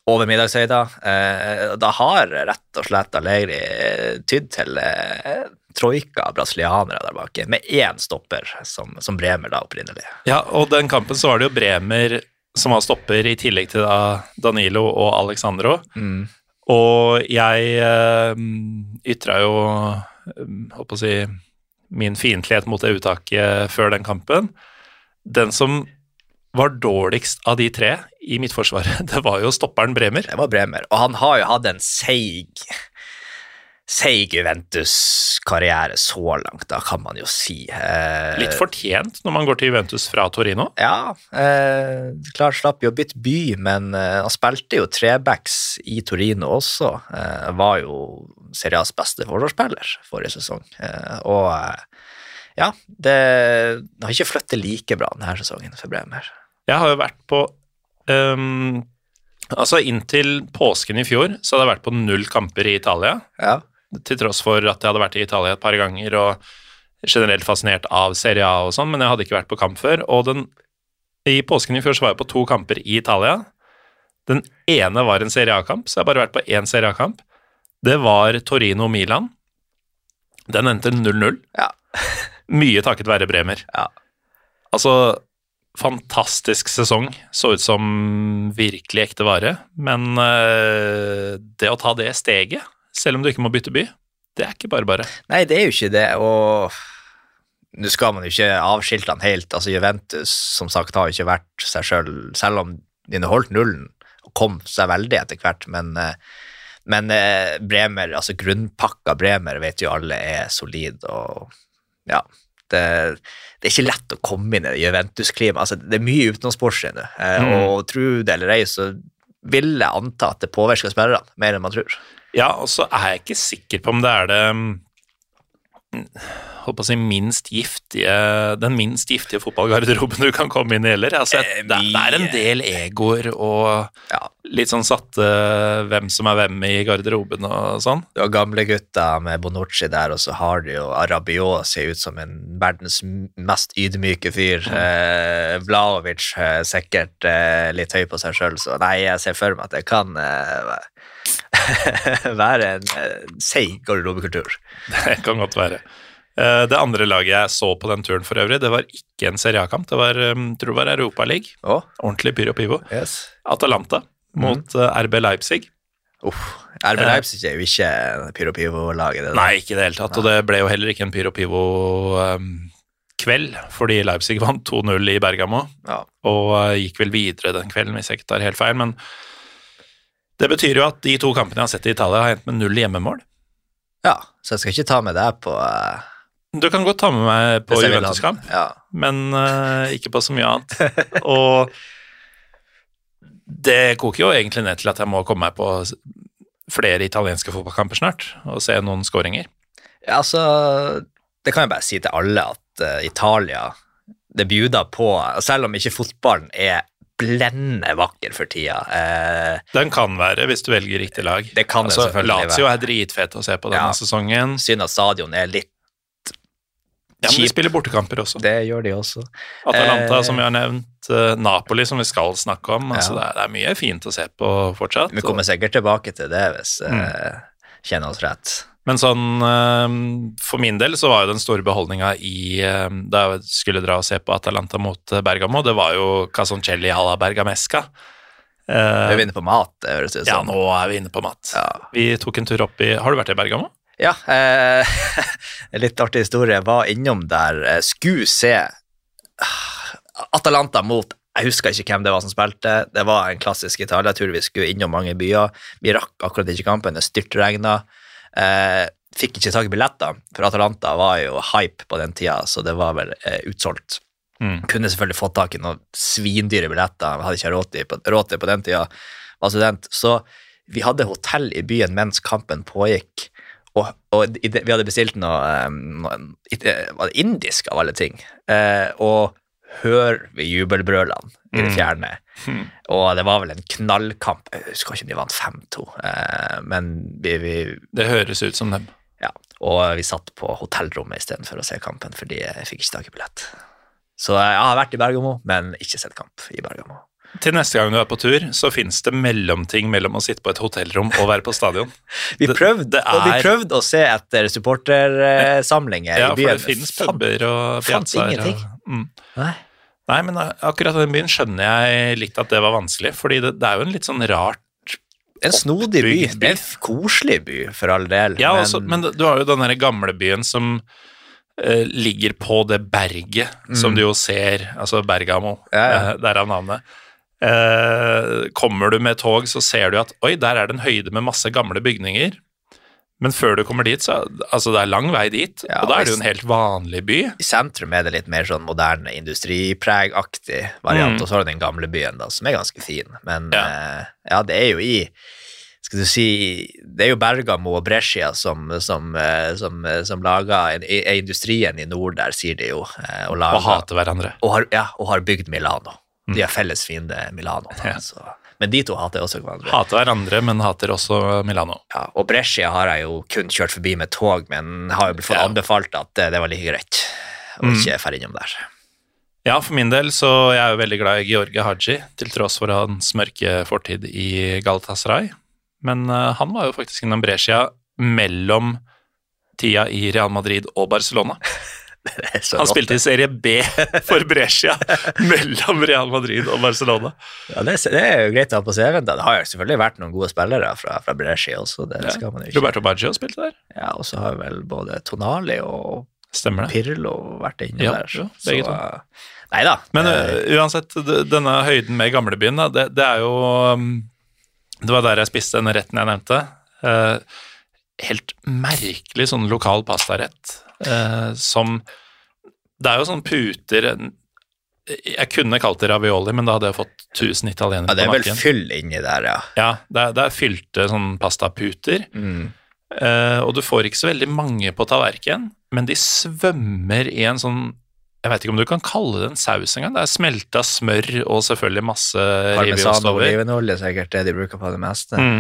over middagshøyda. Eh, da har rett og slett Allegri eh, tydd til eh, troika brasilianere der bak, med én stopper, som, som Bremer da opprinnelig. Ja, og den kampen så var det jo Bremer som var stopper, i tillegg til da Danilo og Alexandro. Mm. Og jeg øh, ytra jo holdt på å si min fiendtlighet mot det uttaket før den kampen. Den som var dårligst av de tre i midtforsvaret, det var jo stopperen Bremer. Det var Bremer, og han har jo hatt en seig seig Juventus-karriere så langt, da kan man jo si. Eh, Litt fortjent når man går til Juventus fra Torino. Ja, eh, klart slapp jo bytte by, men eh, han spilte jo trebacks i Torino også. Eh, var jo Serias beste forsvarsspiller forrige sesong. Eh, og eh, ja, det har ikke flyttet like bra denne sesongen for Bremer. Jeg har jo vært på um, Altså Inntil påsken i fjor så hadde jeg vært på null kamper i Italia. Ja, til tross for at jeg hadde vært i Italia et par ganger og generelt fascinert av Serie A og sånn, men jeg hadde ikke vært på kamp før. Og den, i påsken i fjor så var jeg på to kamper i Italia. Den ene var en Serie A-kamp, så jeg har bare vært på én Serie A-kamp. Det var Torino-Milan. Den endte 0-0. Ja. Mye takket være Bremer. Ja. Altså, fantastisk sesong. Så ut som virkelig ekte vare. Men eh, det å ta det steget, selv om du ikke må bytte by, det er ikke bare bare. Nei, det er jo ikke det, og nå skal man jo ikke avskilte han helt. Altså, Juventus, som sagt, har jo ikke vært seg sjøl, selv, selv om de har holdt nullen og kom seg veldig etter hvert, men, eh, men eh, Bremer, altså grunnpakka Bremer vet jo alle er solid, og ja, det, det er ikke lett å komme inn i det Juventus-klimaet. Altså, det er mye utenomsportslig nå, eh, Mm. og tro det eller ei, så vil jeg anta at det påvirker spillerne mer enn man tror. Ja, og så er jeg ikke sikker på om det er det mm, på å si minst giftige, den minst giftige fotballgarderoben du kan komme inn i heller. Altså, Eh, det, det er en del egoer og litt sånn satte hvem som er hvem i garderoben og sånn. Du har gamle gutter med Bonucci der, og så har du jo Arabiot ser ut som en verdens mest ydmyke fyr. Eh, Vlaovic er sikkert eh, litt høy på seg sjøl, så nei, jeg ser for meg at det kan eh, være en eh, seig garderobekultur. Det kan godt være. Eh, Det andre laget jeg så på den turen for øvrig, det var ikke en Serie A-kamp. Det var, um, tror det var Europaliga. Å, Ordentlig pyro pivo. yes. Atalanta mot eh, RB Leipzig. Uff. RB Leipzig er jo ikke Pyro Pivo-laget. det der. Nei, ikke i det hele tatt. Og det ble jo heller ikke en pyro pivo um, kveld, fordi Leipzig vant 2-0 i Bergamo, Ja. og uh, gikk vel videre den kvelden, hvis jeg ikke tar helt feil. Men det betyr jo at de to kampene jeg har sett i Italia, har endt med null hjemmemål. ja, så jeg skal ikke ta med deg på uh, Du kan godt ta med meg på Juventus-kamp, Ja. men uh, ikke på så mye annet. og det koker jo egentlig ned til at jeg må komme meg på flere italienske fotballkamper snart, og se noen skåringer. Ja, altså Det kan jeg bare si til alle, at uh, Italia det bjuder på, selv om ikke fotballen er blendende vakker for tida. Eh, Den kan være, hvis du velger riktig lag. Det kan det altså, selvfølgelig Lazio være. er dritfete å se på denne Ja. sesongen. synd at stadion er litt Ja, men de spiller bortekamper også. Det gjør de også. Atalanta, Eh, som vi har nevnt. eh, Napoli, som vi skal snakke om. Altså, Ja. det, er, det er mye fint å se på fortsatt. Vi kommer sikkert tilbake til det hvis eh, kjenner oss rett. Men sånn eh, For min del så var jo den store beholdninga i eh, Da jeg skulle dra og se på Atalanta mot eh, Bergamo, det var jo Casoncelli à la Bergamesca. Vi er inne på mat, det høres ut ja, nå er vi inne på mat. Ja. Vi tok en tur opp i Har du vært i Bergamo? Ja, eh, litt artig historie. Jeg var innom der, skulle se ah, Atalanta mot Jeg husker ikke hvem det var som spilte. Det var en klassisk Italia-tur. Vi skulle innom mange byer. Vi rakk akkurat ikke kampen, det styrtregna. Eh, fikk ikke tak i billetter, for Atalanta var jo hype på den tida, så det var vel eh, utsolgt. Mm. Kunne selvfølgelig fått tak i noen svindyre billetter, hadde ikke råd til på, råd til på den tida, var student. Så vi hadde hotell i byen mens kampen pågikk, og, og det- vi hadde bestilt noe, eh, noe var det indisk av alle ting, eh, og hør vi jubelbrølene i det Mm. Hmm. Og det var vel en knallkamp, jeg husker ikke om de vant 5-2, eh, men vi, vi, Det høres ut som dem. ja, og vi satt på hotellrommet istedenfor å se kampen, fordi jeg fikk ikke tak i billett. Så jeg har vært i Bergamo, men ikke sett kamp i Bergamo. Til neste gang du er på tur, så fins det mellomting mellom å sitte på et hotellrom og være på stadion. Vi prøvde, vi er- prøvde å se etter supportersamlinger Ja, i for det Fant- puber og piazzaer. ingenting. Og, mm. Nei. Nei, men akkurat den byen skjønner jeg litt at det var vanskelig, fordi det, det er jo en litt sånn rart En snodig by. By. En koselig by, for all del. Ja, også, men du har jo den der gamle byen som uh, ligger på det berget som du jo ser, altså Bergamo, Mm. Ja, ja. Uh, derav navnet. Uh, kommer du med tog, så ser du at oi, der er det en høyde med masse gamle bygninger. Men før du kommer dit, så altså det er lang vei dit, Ja, og da er det jo en helt vanlig by. I sentrum er det litt mer sånn moderne industripregaktig variant, Mm. og så har du den gamle byen, da, som er ganske fin. Men Ja. uh, ja, det er jo i skal du si, Det er jo Bergamo og Brescia som, som, eh, som, eh, som lager en- er industrien i nord der, sier de jo. Og, lager, Og hater hverandre. og, har, ja, og har bygd Milano. De har felles fiende Milano. Da, Mm. Ja. så. Men de to hater også hverandre. Hater hverandre, men hater også Milano. Ja, og Brescia har jeg jo kun kjørt forbi med tog, men har jo fått Ja. anbefalt at det, det var like greit å Mm. ikke dra innom der. Ja, for min del så jeg er jo veldig glad i George Haji, til tross for hans mørke fortid i Galatasaray. Men uh, han var jo faktisk innom Brescia mellom tida i Real Madrid og Barcelona. Så Han spilte i serie B for Brescia mellom Real Madrid og Barcelona. Ja, det, er- det er jo greit å ha på CV-en. Det har jo selvfølgelig vært noen gode spillere fra, fra Brescia også. det Ja. skal man ikke. Roberto Baggio spilte der. Ja, Og så har vel både Tonali og Stemmer det. Pirlo vært inne Ja, der. jo, begge to. uh, Nei da. Men eh, eh, uansett, denne høyden med gamlebyen, det, det er jo um, Det var der jeg spiste den retten jeg nevnte. Uh, helt merkelig sånn lokal pastarett eh, som Det er jo sånn puter Jeg kunne kalt det ravioli, men da hadde jeg fått 1000 italienere ja, det er vel nakken. fyll inni der, ja. Ja, det er, det er fylte sånn pastaputer. Mm. Eh, og du får ikke så veldig mange på tallerkenen, men de svømmer i en sånn Jeg vet ikke om du kan kalle det en saus engang. Det er smelta smør og selvfølgelig masse Parmesan og olivenolje er sikkert det de bruker på det meste. Mm.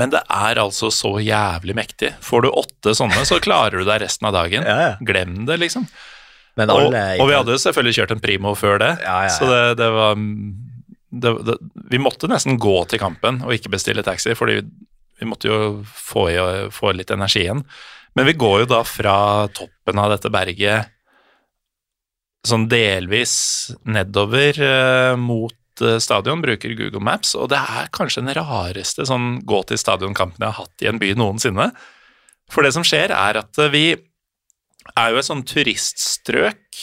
Men det er altså så jævlig mektig. Får du åtte sånne, så klarer du deg resten av dagen. Ja, ja. Glem det, liksom. Men Og, alle og vi hadde jo selvfølgelig kjørt en Primo før det, Ja, ja, ja. så det, det var det, det, Vi måtte nesten gå til kampen og ikke bestille taxi, fordi vi måtte jo få, i, få litt energi igjen. Men vi går jo da fra toppen av dette berget sånn delvis nedover eh, mot stadion, bruker Google Maps, og det er kanskje den rareste sånn gå til stadionkampen jeg har hatt i en by noensinne. For det som skjer, er at eh, vi er jo et sånn turiststrøk.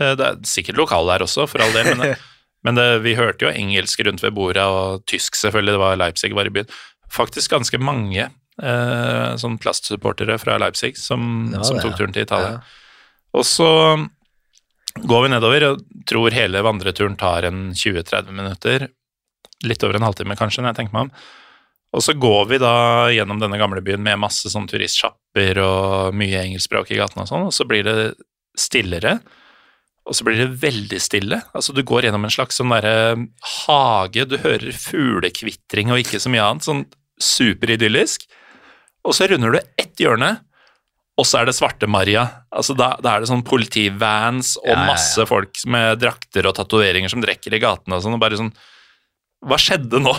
Eh, Det er sikkert lokale der også, for all del, men, men det, vi hørte jo engelsk rundt ved bordet, og tysk selvfølgelig, det var Leipzig var i byen. Faktisk ganske mange eh, sånn plastsupportere fra Leipzig som, Det som tok turen til Italia. Ja. Og så går vi nedover og tror hele vandreturen tar en 20-30 minutter. Litt over en halvtime kanskje, når jeg tenker meg om. Og så går vi da gjennom denne gamle byen med masse sånn turistsjapper og mye engelskspråk i gatene og sånn, og så blir det stillere, og så blir det veldig stille. Altså Du går gjennom en slags sånn derre hage, du hører fuglekvitring og ikke så mye annet, sånn superidyllisk. Og så runder du ett hjørne, og så er det Svarte-Maria. Altså da, da er det sånn politivans og Ja, masse folk med drakter og tatoveringer som drikker i gatene og sånn, og bare sånn Hva skjedde nå?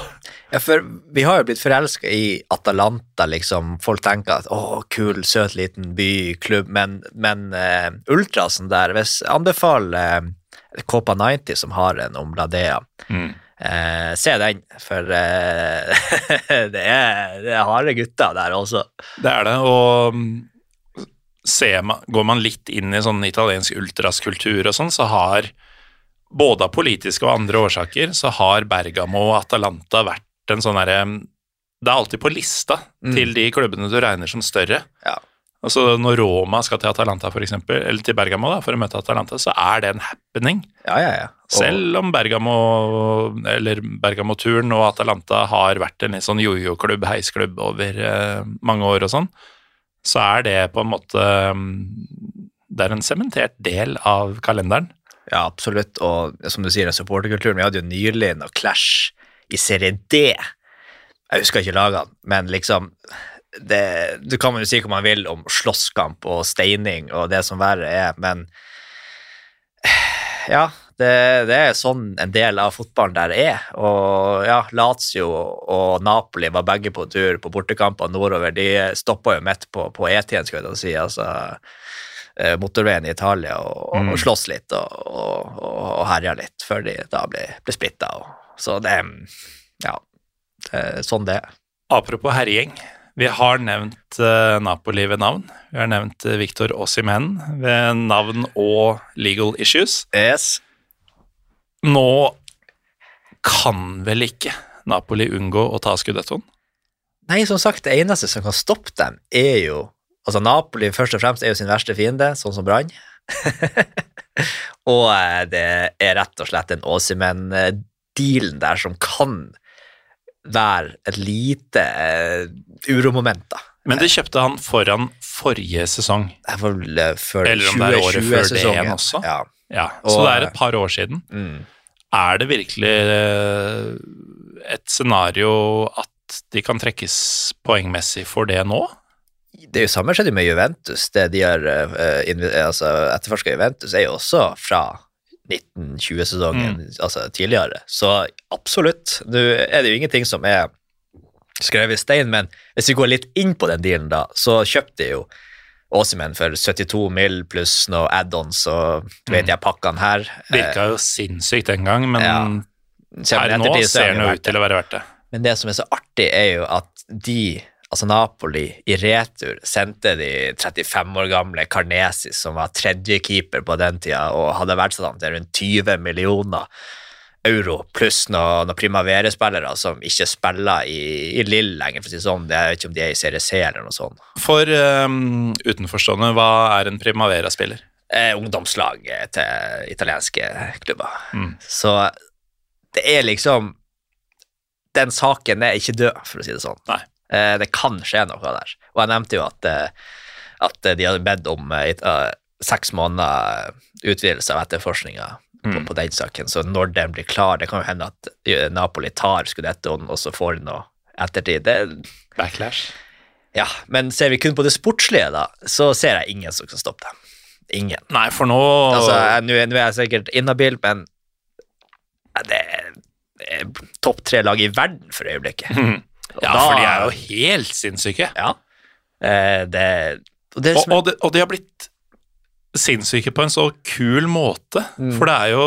Ja, for vi har jo blitt forelska i Atalanta, liksom. Folk tenker at å, kul, søt liten by, klubb, men, men uh, ultrasen der Hvis jeg anbefaler uh, Copa 90, som har en om Ladea, Mm. eh, se den, for det, er, det er harde gutter der også. Det er det, og mm, man, går man litt inn i sånn italiensk ultraskultur og sånn, så har både av politiske og andre årsaker, så har Bergamo og Atalanta vært en sånn derre Det er alltid på lista til de klubbene du regner som større. Ja. Altså Når Roma skal til Atalanta, for eksempel, eller til Bergamo da, for å møte Atalanta, så er det en happening. Ja, ja, ja. Og- Selv om Bergamo, eller Bergamo-turen og Atalanta har vært en litt sånn jojo-klubb, heisklubb over eh, mange år og sånn, så er det på en måte mm, Det er en sementert del av kalenderen. Ja, absolutt. Og som du sier, supporterkulturen. Vi hadde jo nylig noe clash i serie D. Jeg husker ikke lagene, men liksom det, Du kan jo si hva man vil om slåsskamp og steining og det som verre er, men ja, det, det er sånn en del av fotballen der er. Og ja, Lazio og Napoli var begge på tur på bortekamper nordover. De stoppa jo midt på, på E10-en, skal jeg si. altså eh, motorveien i Italia og, og, og slåss litt og, og, og, herja litt før de da ble, ble splitta. Så det Ja, det sånn det er. Apropos herjing. Vi har nevnt eh, Napoli ved navn. Vi har nevnt uh, Victor Osimhen ved navn og legal issues. Yes. Nå kan vel ikke Napoli unngå å ta skudettoen? Nei, som sagt, det eneste som kan stoppe dem, er jo Altså, Napoli først og fremst er jo sin verste fiende, sånn som Brann. og eh, det er rett og slett den Åsimen-dealen der som kan være et lite uh, uromoment, da. Men det kjøpte han foran forrige sesong. Eh, Eller om det er året før det 2020-sesongen. igjen også. Ja. Ja, Så Og- det er et par år siden. Mm. Er det virkelig eh, et scenario at de kan trekkes poengmessig for det nå? Det er jo samme skjedde med Juventus. Det de har uh, altså, etterforska Juventus, er jo også fra 1920-sesongen, Mm. altså tidligere. Så absolutt. Nå er det jo ingenting som er skrevet i stein, men hvis vi går litt inn på den dealen, da, så kjøpte de jo Åsimen for 72 mill. pluss noe add-ons og du vet jeg pakkene her. Virka jo sinnssykt den gang, men Ja. her nå er ser det jo ut til å være verdt det. Men det som er så artig, er jo at de, altså Napoli, i retur sendte de 35 år gamle Karnesis, som var tredjekeeper på den tida, og hadde verdsatt ham til rundt 20 millioner euro, pluss noen noe Primavere-spillere som ikke spiller i, i Lill lenger, for å si det sånn. Jeg vet ikke om de er i Serie C eller noe sånt. For um, utenforstående, hva er en Primavera-spiller? Eh, ungdomslag til italienske klubber. Mm. Så det er liksom Den saken er ikke død, for å si det sånn. Eh, det kan skje noe der. Og jeg nevnte jo at, eh, at de hadde bedt om uh, seks måneder utvidelse av etterforskninga på, Mm. på den saken. Så når den blir klar Det kan jo hende at eh, Napoli tar skudettoen, og så får den noe ettertid. Det, Backlash? ja, Men ser vi kun på det sportslige, da, så ser jeg ingen som kan stoppe det. Ingen. Nei, for nå Altså, Nå er- jeg sikkert inhabil, men det er, det er topp tre lag i verden for øyeblikket. Mm. Ja, da- for de er jo helt sinnssyke. Ja. Eh, det, og det Og, og, de, og de har blitt sinnssyke på en så kul måte, Mm. for det er jo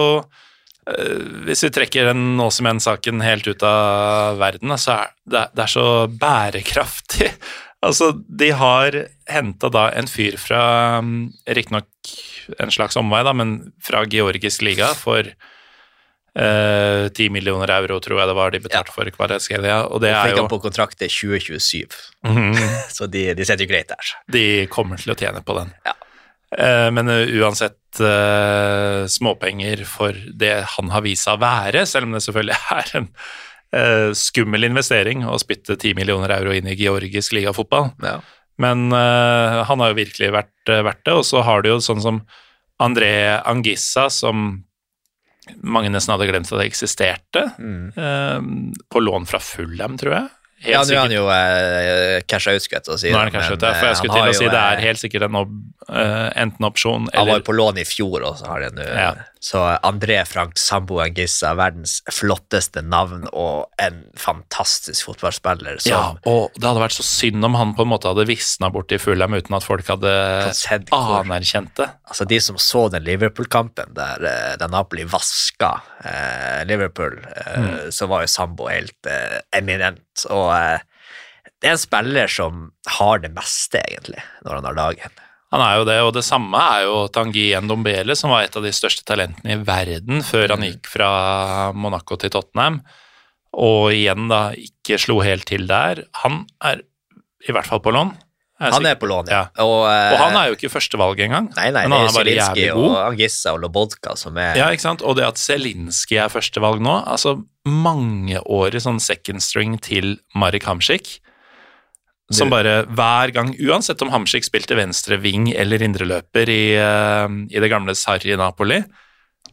eh, Hvis vi trekker den Åsemenn-saken helt ut av verden, så er det, det er så bærekraftig. Altså, de har henta da en fyr fra um, Riktignok en slags omvei, da, men fra georgisk liga for eh, 10 millioner euro, tror jeg det var de betalte for kvaretskelia, og det er jo på kontrakt til 2027, Mhm. så de, de setter jo greit der. De kommer til å tjene på den. Ja. Eh, Men eh, uansett eh, småpenger for det han har vist seg å være, selv om det selvfølgelig er en skummel investering å spytte 10 millioner euro inn i georgisk ligafotball. Ja. Men han har jo virkelig vært verdt det, og så har du jo sånn som André Angissa, som mange nesten hadde glemt at det eksisterte, Mm. på lån fra Fulham, tror jeg. Helt Ja, nå er han jo uh, casha ut, skulle jeg til å si. Nå er han det kanskje men, ute, for eh, jeg skulle til å si jo, det er eh, helt sikkert en ob, eh, enten opsjon Han var jo på lån i fjor, og så har de nå Ja. Så André Frank Sambo Angissa, verdens flotteste navn og en fantastisk fotballspiller som Ja, og det hadde vært så synd om han på en måte hadde visna bort i Fulham uten at folk hadde anerkjent det. Altså, de som så den Liverpool-kampen der, eh, der Napoli vaska eh, Liverpool, eh, Mm. så var jo Sambo helt eh, eminent. Og eh, det er en spiller som har det meste, egentlig, når han har dagen. Han er jo det, og det samme er jo Tanguy Ndombele, som var et av de største talentene i verden før han gikk fra Monaco til Tottenham, og igjen da ikke slo helt til der. Han er i hvert fall på lån. Er Han er på lån, ja. ja. Og, eh, Og han er jo ikke førstevalg engang, Nei, nei, men det han er er bare jævlig og. Angissa og Lobodka som er Ja, ikke sant? Og det at Zelinski er førstevalg nå, altså mangeårig sånn second string til Marek Hamsik, som bare hver gang, uansett om Hamsik spilte venstre ving eller indreløper i, eh, i det gamle Sarri Napoli,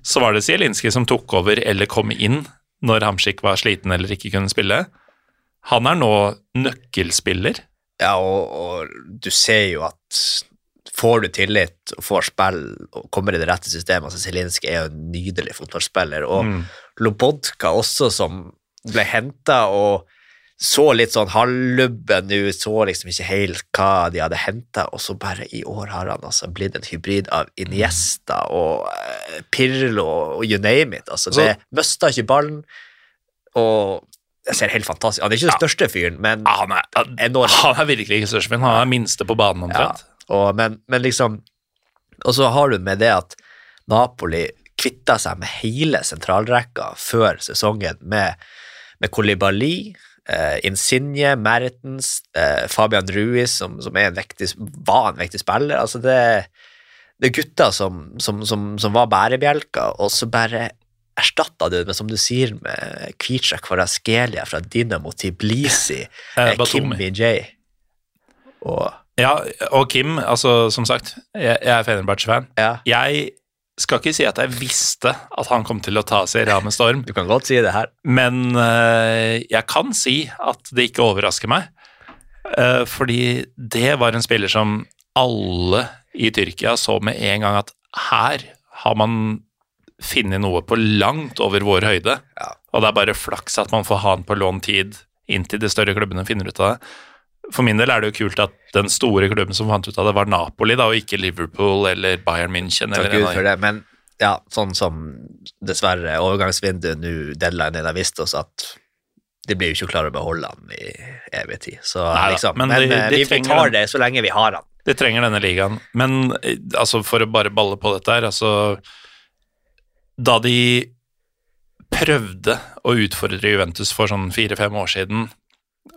så var det Zielinski som tok over eller kom inn når Hamsik var sliten eller ikke kunne spille. Han er nå nøkkelspiller. Ja, og, og du ser jo at får du tillit og får spill og kommer i det rette systemet altså Zielinski er jo en nydelig fotballspiller, og Mm. Lobodka også, som ble henta og så litt sånn halvlubben ut, så liksom ikke helt hva de hadde henta, og så bare i år har han altså blitt en hybrid av Iniesta og eh, Pirlo og you name it. Altså, det mista ikke ballen, og jeg ser helt fantastisk Han er ikke den største fyren, men Ja, han, er, enorm. han er virkelig ikke største fyren. han er minste på banen omtrent. Og, men, men liksom Og så har du med det at Napoli kvitta seg med hele sentralrekka før sesongen med, med Kolibali, eh, Insigne, Mertens, eh, Fabian Ruiz, som, som en vektig, var en vektig spiller. Altså det, det er gutter som, som, som, som var bærebjelker, og så bare erstatta du det med, som du sier, med Kvica Kvaraskelia fra Dinamo Tiblisi, Eh, Kim Batumi. Kimmy Og Ja, og Kim, altså som sagt, jeg, jeg er Fenerbahçe-fan. ja. Jeg skal ikke si at jeg visste at han kom til å ta seg A med storm, Du kan godt si det her. men uh, jeg kan si at det ikke overrasker meg. Uh, fordi det var en spiller som alle i Tyrkia så med en gang at her har man funnet noe på langt over vår høyde. Ja. Og det er bare flaks at man får ha han på lånt tid inntil de større klubbene finner ut av det. For min del er det jo kult at den store klubben som fant ut av det, var Napoli, da, og ikke Liverpool eller Bayern München. Takk Gud for det. Men ja, sånn som dessverre overgangsvinduet nå, deadline har vist oss at de blir jo ikke klare å beholde han i evig tid. Så Neida, liksom, men men, de- eh, de vi, tar det så lenge vi har han. De trenger denne ligaen. Men eh, altså, for å bare balle på dette her, altså Da de prøvde å utfordre Juventus for sånn fire-fem år siden,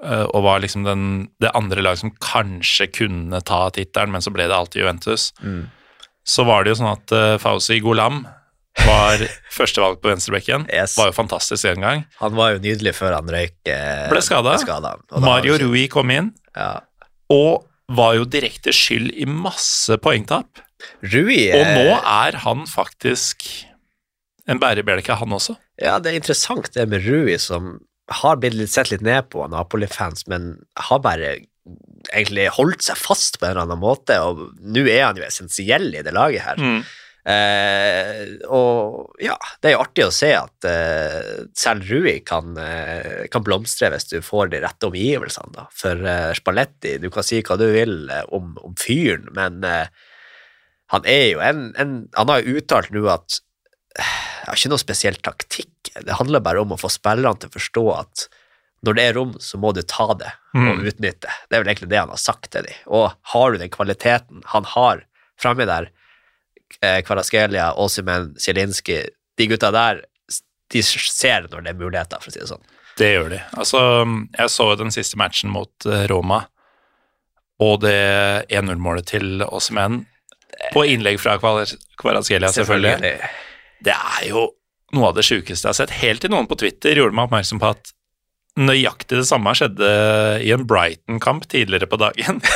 og var liksom den, det andre laget som kanskje kunne ta tittelen, men så ble det alltid Juventus, Mm. så var det jo sånn at uh, Fauzi Golam var førstevalg på venstrebekken. Yes. Var jo fantastisk den gang. Han var jo nydelig før han røyk. eh, Ble skada. skada. Og da Mario Rui kom inn, Ja. og var jo direkte skyld i masse poengtap. Rui Og eh, nå er han faktisk en bærebjelke, han også. Ja, det er interessant det med Rui, som har blitt litt sett litt ned på av Napoli-fans, men har bare egentlig holdt seg fast på en eller annen måte, og nå er han jo essensiell i det laget her. Mm. Eh, og ja, det er jo artig å se at eh, selv Rui kan, eh, kan blomstre hvis du får de rette omgivelsene. Da. For eh, Spalletti, du kan si hva du vil eh, om, om fyren, men eh, han er jo en, en Han har jo uttalt nå at jeg har ikke noe spesiell taktikk. Det handler bare om å få spillerne til å forstå at når det er rom, så må du ta det og Mm. utnytte. Det er vel egentlig det han har sagt til dem. Og har du den kvaliteten han har framme der, eh, Kvaraskelia, Åsimen, Zielinski, de gutta der, de ser når det er muligheter, for å si det sånn. Det gjør de. Altså, jeg så den siste matchen mot eh, Roma, og det 1-0-målet til Åsimen. på innlegg fra Kvaraskelia, selvfølgelig. selvfølgelig. Det er jo noe av det sjukeste jeg har sett. Helt til noen på Twitter gjorde meg oppmerksom på at nøyaktig det samme skjedde i en Brighton-kamp tidligere på dagen.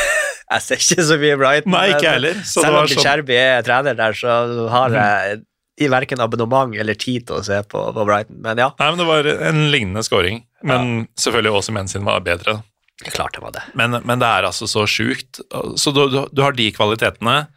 Jeg ser ikke så mye Brighton. Nei, ikke heller, så Selv om om sånn- er trener der, så har jeg i verken abonnement eller tid til å se på, på Brighton. Men ja, Nei, men det var en lignende scoring. Men selvfølgelig Åsemen sin var bedre. klart det var det. Men, men det er altså så sjukt. Så du, du, du har de kvalitetene.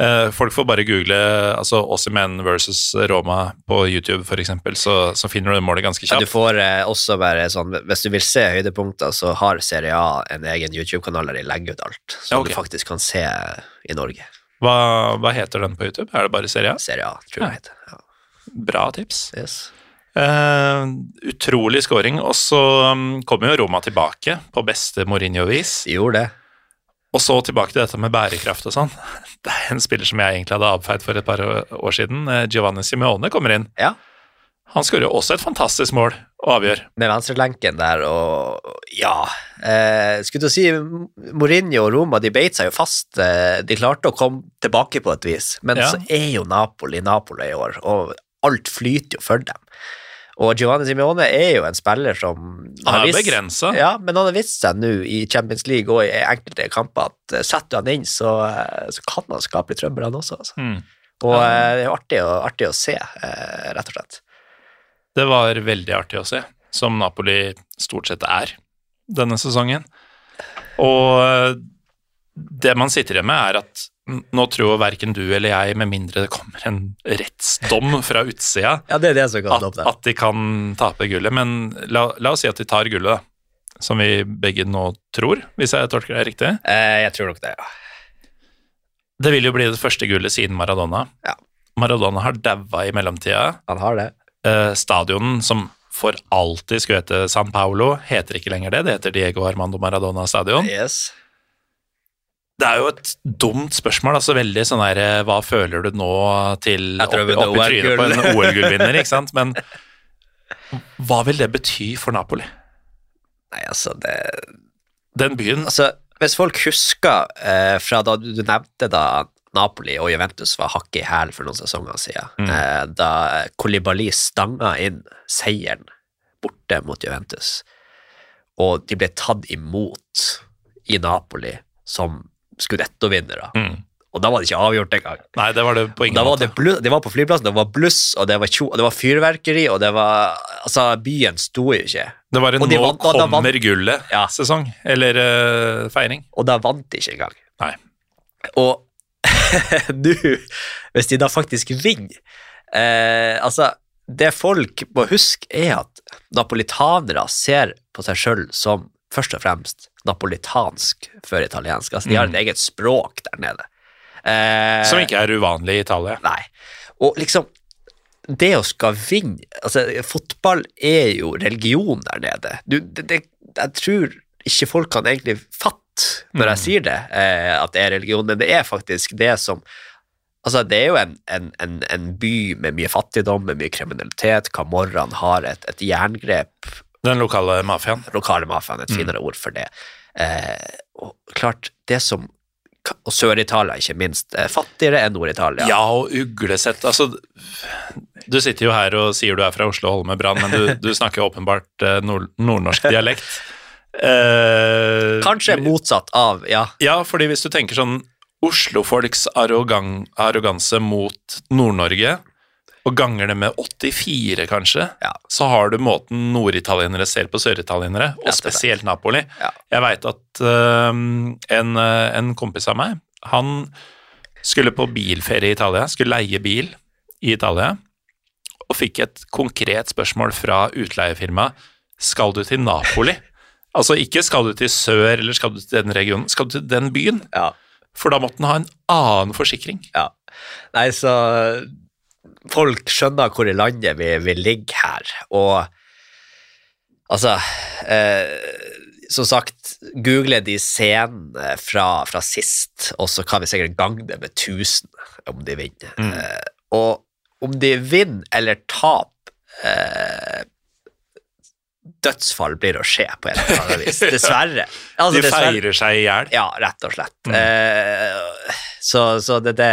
Eh, folk får bare google altså Ossiman versus Roma på YouTube, eksempel, så, så finner du det målet ganske Ja, du kjapt. får eh, også bare sånn Hvis du vil se høydepunkter, så har Serie A en egen YouTube-kanal der de legger ut alt, som Ja, okay. du faktisk kan se i Norge. Hva, hva heter den på YouTube? Er det bare Serie A? Serie A, tror jeg ja. heter. Ja. Bra tips. Yes. Uh, utrolig scoring. Og så um, kommer jo Roma tilbake på beste Mourinho-vis. De gjorde det. Og så tilbake til dette med bærekraft og sånn. Det er en spiller som jeg egentlig hadde avfeid for et par år siden. eh, Giovanni Simeone kommer inn. Ja. Han skårer jo også et fantastisk mål og avgjør. Med venstrelenken der og Ja. Eh, skulle til å si Mourinho og Roma de beit seg jo fast. Eh, de klarte å komme tilbake på et vis, men Ja. så er jo Napoli Napoli i år, og alt flyter jo for dem. Og Giovanni Simione er jo en spiller som har vist- begrensa. Ja, men han har vist seg nå i Champions League og i enkelte kamper at eh, setter du han inn, så, eh, så kan han skape litt trøbbel, han også. Altså. Mm. Og eh, det er jo artig, artig å se, rett og slett. Det var veldig artig å se, som Napoli stort sett er denne sesongen. Og det man sitter igjen med, er at nå tror verken du eller jeg, med mindre det kommer en rettsdom fra utsida, Ja, det det at, at de kan tape gullet. Men la, la oss si at de tar gullet, da. Som vi begge nå tror, hvis jeg tolker det riktig. Eh, jeg tror nok det, ja. Det vil jo bli det første gullet siden Maradona. Ja. Maradona har daua i mellomtida. Han har det. Eh, stadionen som for alltid skulle hete San Paulo, heter ikke lenger det. Det heter Diego Armando Maradona stadion. Yes. Det er jo et dumt spørsmål. altså Veldig sånn der eh, Hva føler du nå til oppi, opp trynet på en OL-gull? OL-gullvinner, ikke sant? Men hva vil det bety for Napoli? Nei, altså, det Den byen Altså, hvis folk husker eh, fra da du, du nevnte da Napoli og Juventus var hakket i hæl for noen sesonger siden, Mm. eh, da Kolibali stanga inn seieren borte mot Juventus, og de ble tatt imot i Napoli som skudettovinnere. Mm. Og da var det ikke avgjort engang. Nei, det var det på ingen Da var måte. det, det var på flyplassen, det var bluss, og det var, tjo, og det var fyrverkeri, og det var Altså, byen sto jo ikke. Det var en de 'nå kommer Ja. gullet'-sesong. Eller uh, feiring. og da vant de ikke engang. Nei. Og nå, hvis de da faktisk vinner eh, Altså, det folk må huske, er at napolitanere ser på seg sjøl som først og fremst napolitansk før italiensk. Altså, de har et eget språk der nede. Eh, Som ikke er uvanlig i Italia. Nei. Og liksom Det å skal vinne altså Fotball er jo religion der nede. Du, det, det, jeg tror ikke folk kan egentlig fatte når jeg sier det, eh, at det er religion, men det er faktisk det som Altså, det er jo en, en, en, en by med mye fattigdom, med mye kriminalitet. Camorraen har et, et jerngrep Den lokale mafiaen. lokale mafiaen, et finere ord for det. Eh, og klart, det som Og Sør-Italia, ikke minst. Eh, fattigere enn Nord-Italia. Ja, og uglesett Altså, du sitter jo her og sier du er fra Oslo og holder med Brann, men du, du snakker åpenbart eh, nord nordnorsk dialekt. Eh, Kanskje motsatt av, ja. Ja, fordi hvis du tenker sånn Oslofolks arroganse mot Nord-Norge, og ganger det med 84, kanskje, Ja. så har du måten norditalienere ser på søritalienere, og spesielt Napoli. Ja. Jeg veit at uh, en, øh, en kompis av meg, han skulle på bilferie i Italia, skulle leie bil i Italia, og fikk et konkret spørsmål fra utleiefirmaet skal du til Napoli? Altså ikke skal du til sør eller skal du til den regionen, skal du til den byen? ja. For da måtte han ha en annen forsikring. Ja. Nei, så folk skjønner hvor i landet vi, vi ligger her, og altså eh, Som sagt, google de scenene fra, fra sist, og så kan vi sikkert gange det med 1000 om de vinner. Eh, og om de vinner eller taper eh, Dødsfall blir å skje på en eller annen vis. Dessverre. Altså, De dessverre. feirer seg i hjel. Ja, rett og slett. Eh, så, så det, det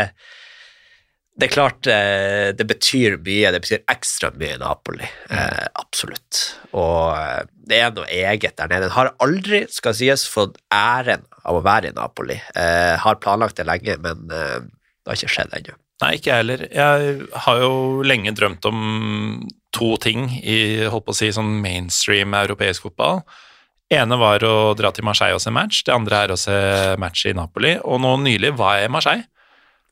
Det er klart eh, det betyr mye, det betyr ekstra mye i Napoli. Eh, absolutt. Og eh, det er noe eget der nede. Den har aldri, skal sies, fått æren av å være i Napoli. Eh, har planlagt det lenge, men eh, det har ikke skjedd ennå. Nei, ikke jeg heller. Jeg har jo lenge drømt om to ting i holdt på å si, sånn mainstream europeisk fotball. ene var å dra til Marseille og se match, det andre er å se match i Napoli. Og nå nylig var jeg i Marseille,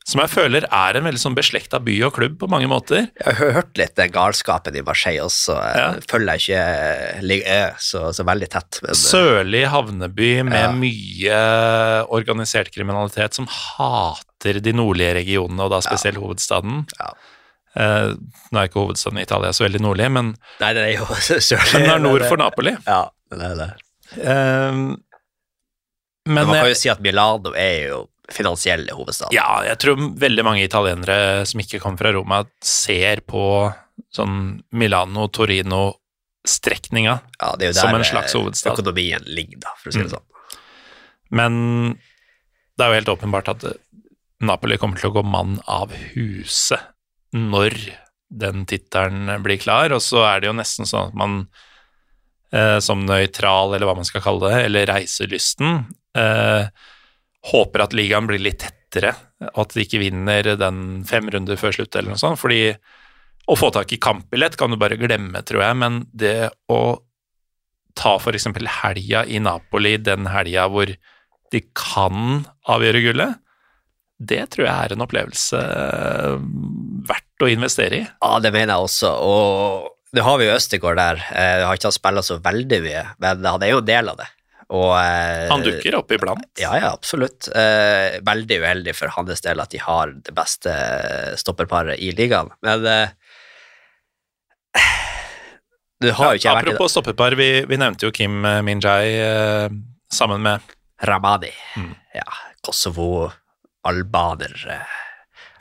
som jeg føler er en veldig sånn beslekta by og klubb på mange måter. Jeg har hørt litt den galskapen i Marseille også. Jeg Ja. følger jeg ikke så, så veldig tett. Men, Sørlig havneby med Ja. mye organisert kriminalitet som hater de nordlige regionene, og da spesielt hovedstaden. Ja. Eh, nå er ikke hovedstaden i Italia så veldig nordlig, men Nei, den er jo sørlig. den er nord for Napoli. Ja, den er det. Eh, Men men man kan jo si at Milano er jo finansielle hovedstaden. ja, jeg tror veldig mange italienere som ikke kommer fra Roma, ser på sånn Milano-Torino-strekninga. Ja, det er jo Som der en slags eh, hovedstad. økonomien ligger, da, for å si det Mm. sånn. Men det er jo helt åpenbart at Napoli kommer til å gå mann av huset når den tittelen blir klar, og så er det jo nesten sånn at man eh, som nøytral, eller hva man skal kalle det, eller reiselysten, eh, håper at ligaen blir litt tettere, og at de ikke vinner den fem runder før slutt, eller noe sånt, fordi å få tak i kampbillett kan du bare glemme, tror jeg, men det å ta eksempel helga i Napoli, den helga hvor de kan avgjøre gullet, det tror jeg er en opplevelse eh, verdt å investere i. Ja, det mener jeg også, og det har vi jo Østegård der. Eh, Jeg har ikke spilla så veldig mye, men han er jo en del av det. Og, eh, Han dukker opp iblant. Ja, ja, absolutt. Eh, veldig uheldig for hans del at de har det beste stopperparet i ligaen, men eh, Du har jo i Apropos stoppepar, vi, vi nevnte jo Kim Minjai eh, sammen med Ramadi. Mm. Ja, Kosovo, albaner eh.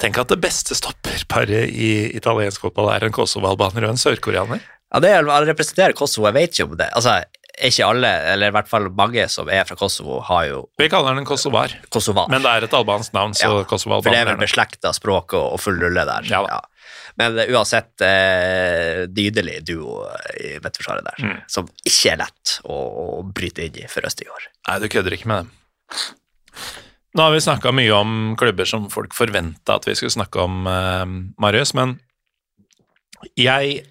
Tenk at det beste stopperparet i italiensk fotball er en kosovo-albaner og en sørkoreaner. Ja, det er, han representerer Kosovo, jeg vet ikke om det. Altså, ikke alle, eller i hvert fall mange som er fra Kosovo, har jo Vi kaller den kosovar, kosovar. men det er et albansk navn, så Ja, For det er vel beslekta språk og, og full rulle der. Ja ja. Men eh, uansett, eh, nydelig duo i midtforsvaret der, Mm. som ikke er lett å, å bryte inn i for år. Nei, du kødder ikke med dem. Nå har vi snakka mye om klubber som folk forventa at vi skulle snakke om, eh, Marius, men jeg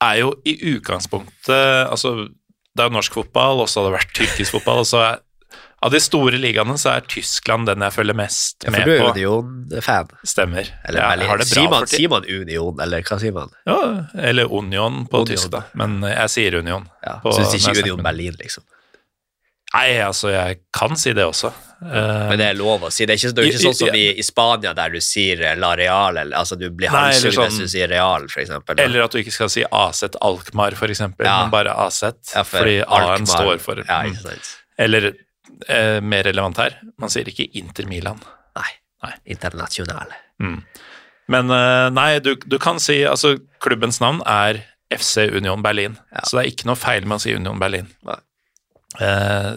er jo i utgangspunktet Altså, det er jo norsk fotball, og så har det vært tyrkisk fotball, og så er av de store ligaene så er Tyskland den jeg følger mest Ja, for du er. Union-fan. Stemmer. Eller det bra sier, man, sier man Union, eller hva sier man? Ja, eller Union på Union. tysk, da. Men jeg sier Union. Ja, På- Syns ikke Union Berlin, liksom. Nei, altså, jeg kan si det også. Eh, Men det er lov å si. Det er ikke, det er ikke sånn som i, i Spania, der du sier eh, La Real, eller altså du blir halshugd sånn, hvis du sier Real, eksempel. Eller at du ikke skal si Aset Alkmaar, for eksempel, Ja. men bare Aset, Ja, for fordi A-en står for Ja, ikke sant. Eller eh, mer relevant her, man sier ikke Inter Milan. Nei. Nei. Internasjonale. Mm. Men eh, nei, du, du kan si Altså, klubbens navn er FC Union Berlin, Ja. så det er ikke noe feil med å si Union Berlin. Nei. Eh,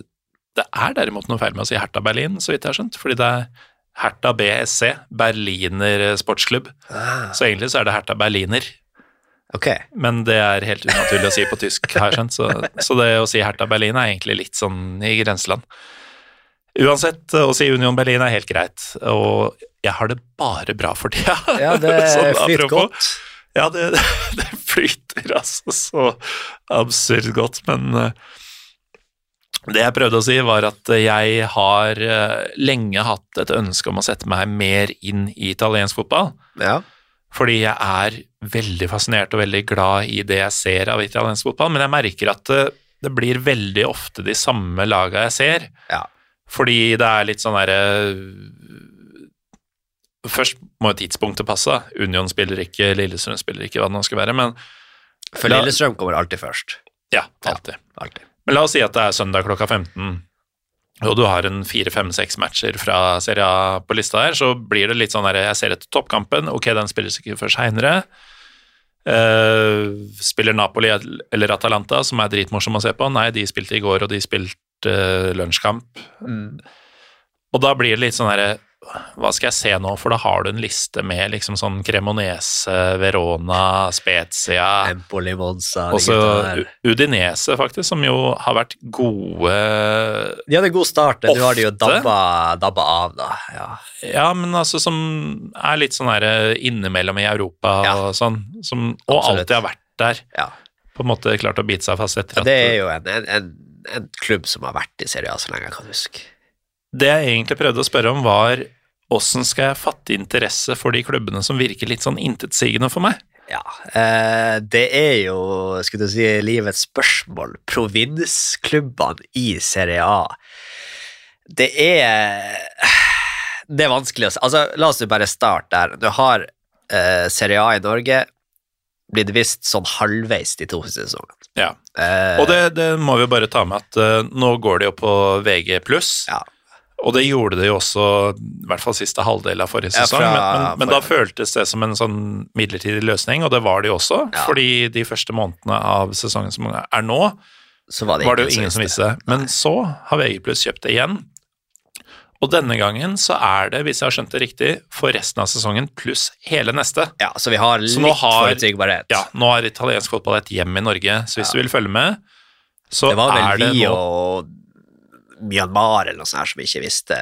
det er derimot noe feil med å si Hertha Berlin, så vidt jeg har skjønt, fordi det er Hertha BSC, Berliner sportsklubb. Ah, Så egentlig så er det Hertha Berliner. Okay. Men det er helt unaturlig å si på tysk, har jeg skjønt. Så, så det å si Hertha Berlin er egentlig litt sånn i grenseland. Uansett, å si Union Berlin er helt greit, og jeg har det bare bra for tida. Ja, det Sånn flyter godt. Ja, det, det flyter altså så absurd godt, men eh, det jeg prøvde å si, var at jeg har eh, lenge hatt et ønske om å sette meg mer inn i italiensk fotball. Ja. Fordi jeg er veldig fascinert og veldig glad i det jeg ser av italiensk fotball, men jeg merker at det, det blir veldig ofte de samme laga jeg ser. Ja. Fordi det er litt sånn derre Først må jo tidspunktet passe. Union spiller ikke, Lillestrøm spiller ikke, hva det nå skal være, men For Lillestrøm kommer alltid først. ja, alltid. Alltid. Men la oss si at det er søndag klokka 15, og du har en fire, fem, seks matcher fra Serie A på lista der, så blir det litt sånn der, jeg ser etter toppkampen, ok, den spilles ikke før seinere. spiller Napoli eller Atalanta, som er dritmorsom å se på? Nei, de spilte i går, og de spilte uh, lunsjkamp. Mm. Og da blir det litt sånn herre hva skal jeg se nå, for da har du en liste med liksom sånn Cremonese, Verona, Spezia Empoli, Monza Og så Udinese, faktisk, som jo har vært gode De hadde god start, nå har de jo dabba, dabba av, da. Ja. Ja, men altså som er litt sånn her innimellom i Europa Ja. og sånn, som, og Absolutt. alltid har vært der. Ja. På en måte klart å bite seg fast etter at det er jo en, en, en, en klubb som har vært i Serie A så lenge jeg kan huske. Det jeg egentlig prøvde å spørre om, var åssen skal jeg fatte interesse for de klubbene som virker litt sånn intetsigende for meg? Ja, eh, det er jo, skulle du si, livets spørsmål. Provinsklubbene i Serie A. Det er Det er vanskelig å si. Altså, la oss jo bare starte der. Du har eh, Serie A i Norge blitt visst sånn halvveis de to sesongene. Ja. Eh, Og det, det må vi jo bare ta med at eh, nå går det jo på VG+, Ja. Og det gjorde det jo også i hvert fall siste halvdel av forrige Ja, fra- men, men, men da føltes det som en sånn midlertidig løsning, og det var det jo også, Ja. fordi de første månedene av sesongen som er nå, så var det, var det jo ingen som visste det. Men så har VG pluss kjøpt det igjen. Og denne gangen så er det, hvis jeg har skjønt det riktig, for resten av sesongen pluss hele neste. Ja, så vi har litt forutsigbarhet. Ja, nå har italiensk fotball et hjem i Norge, så hvis du vil følge med, så Det var er det vi nå og Myanmar eller noe sånt her som ikke visste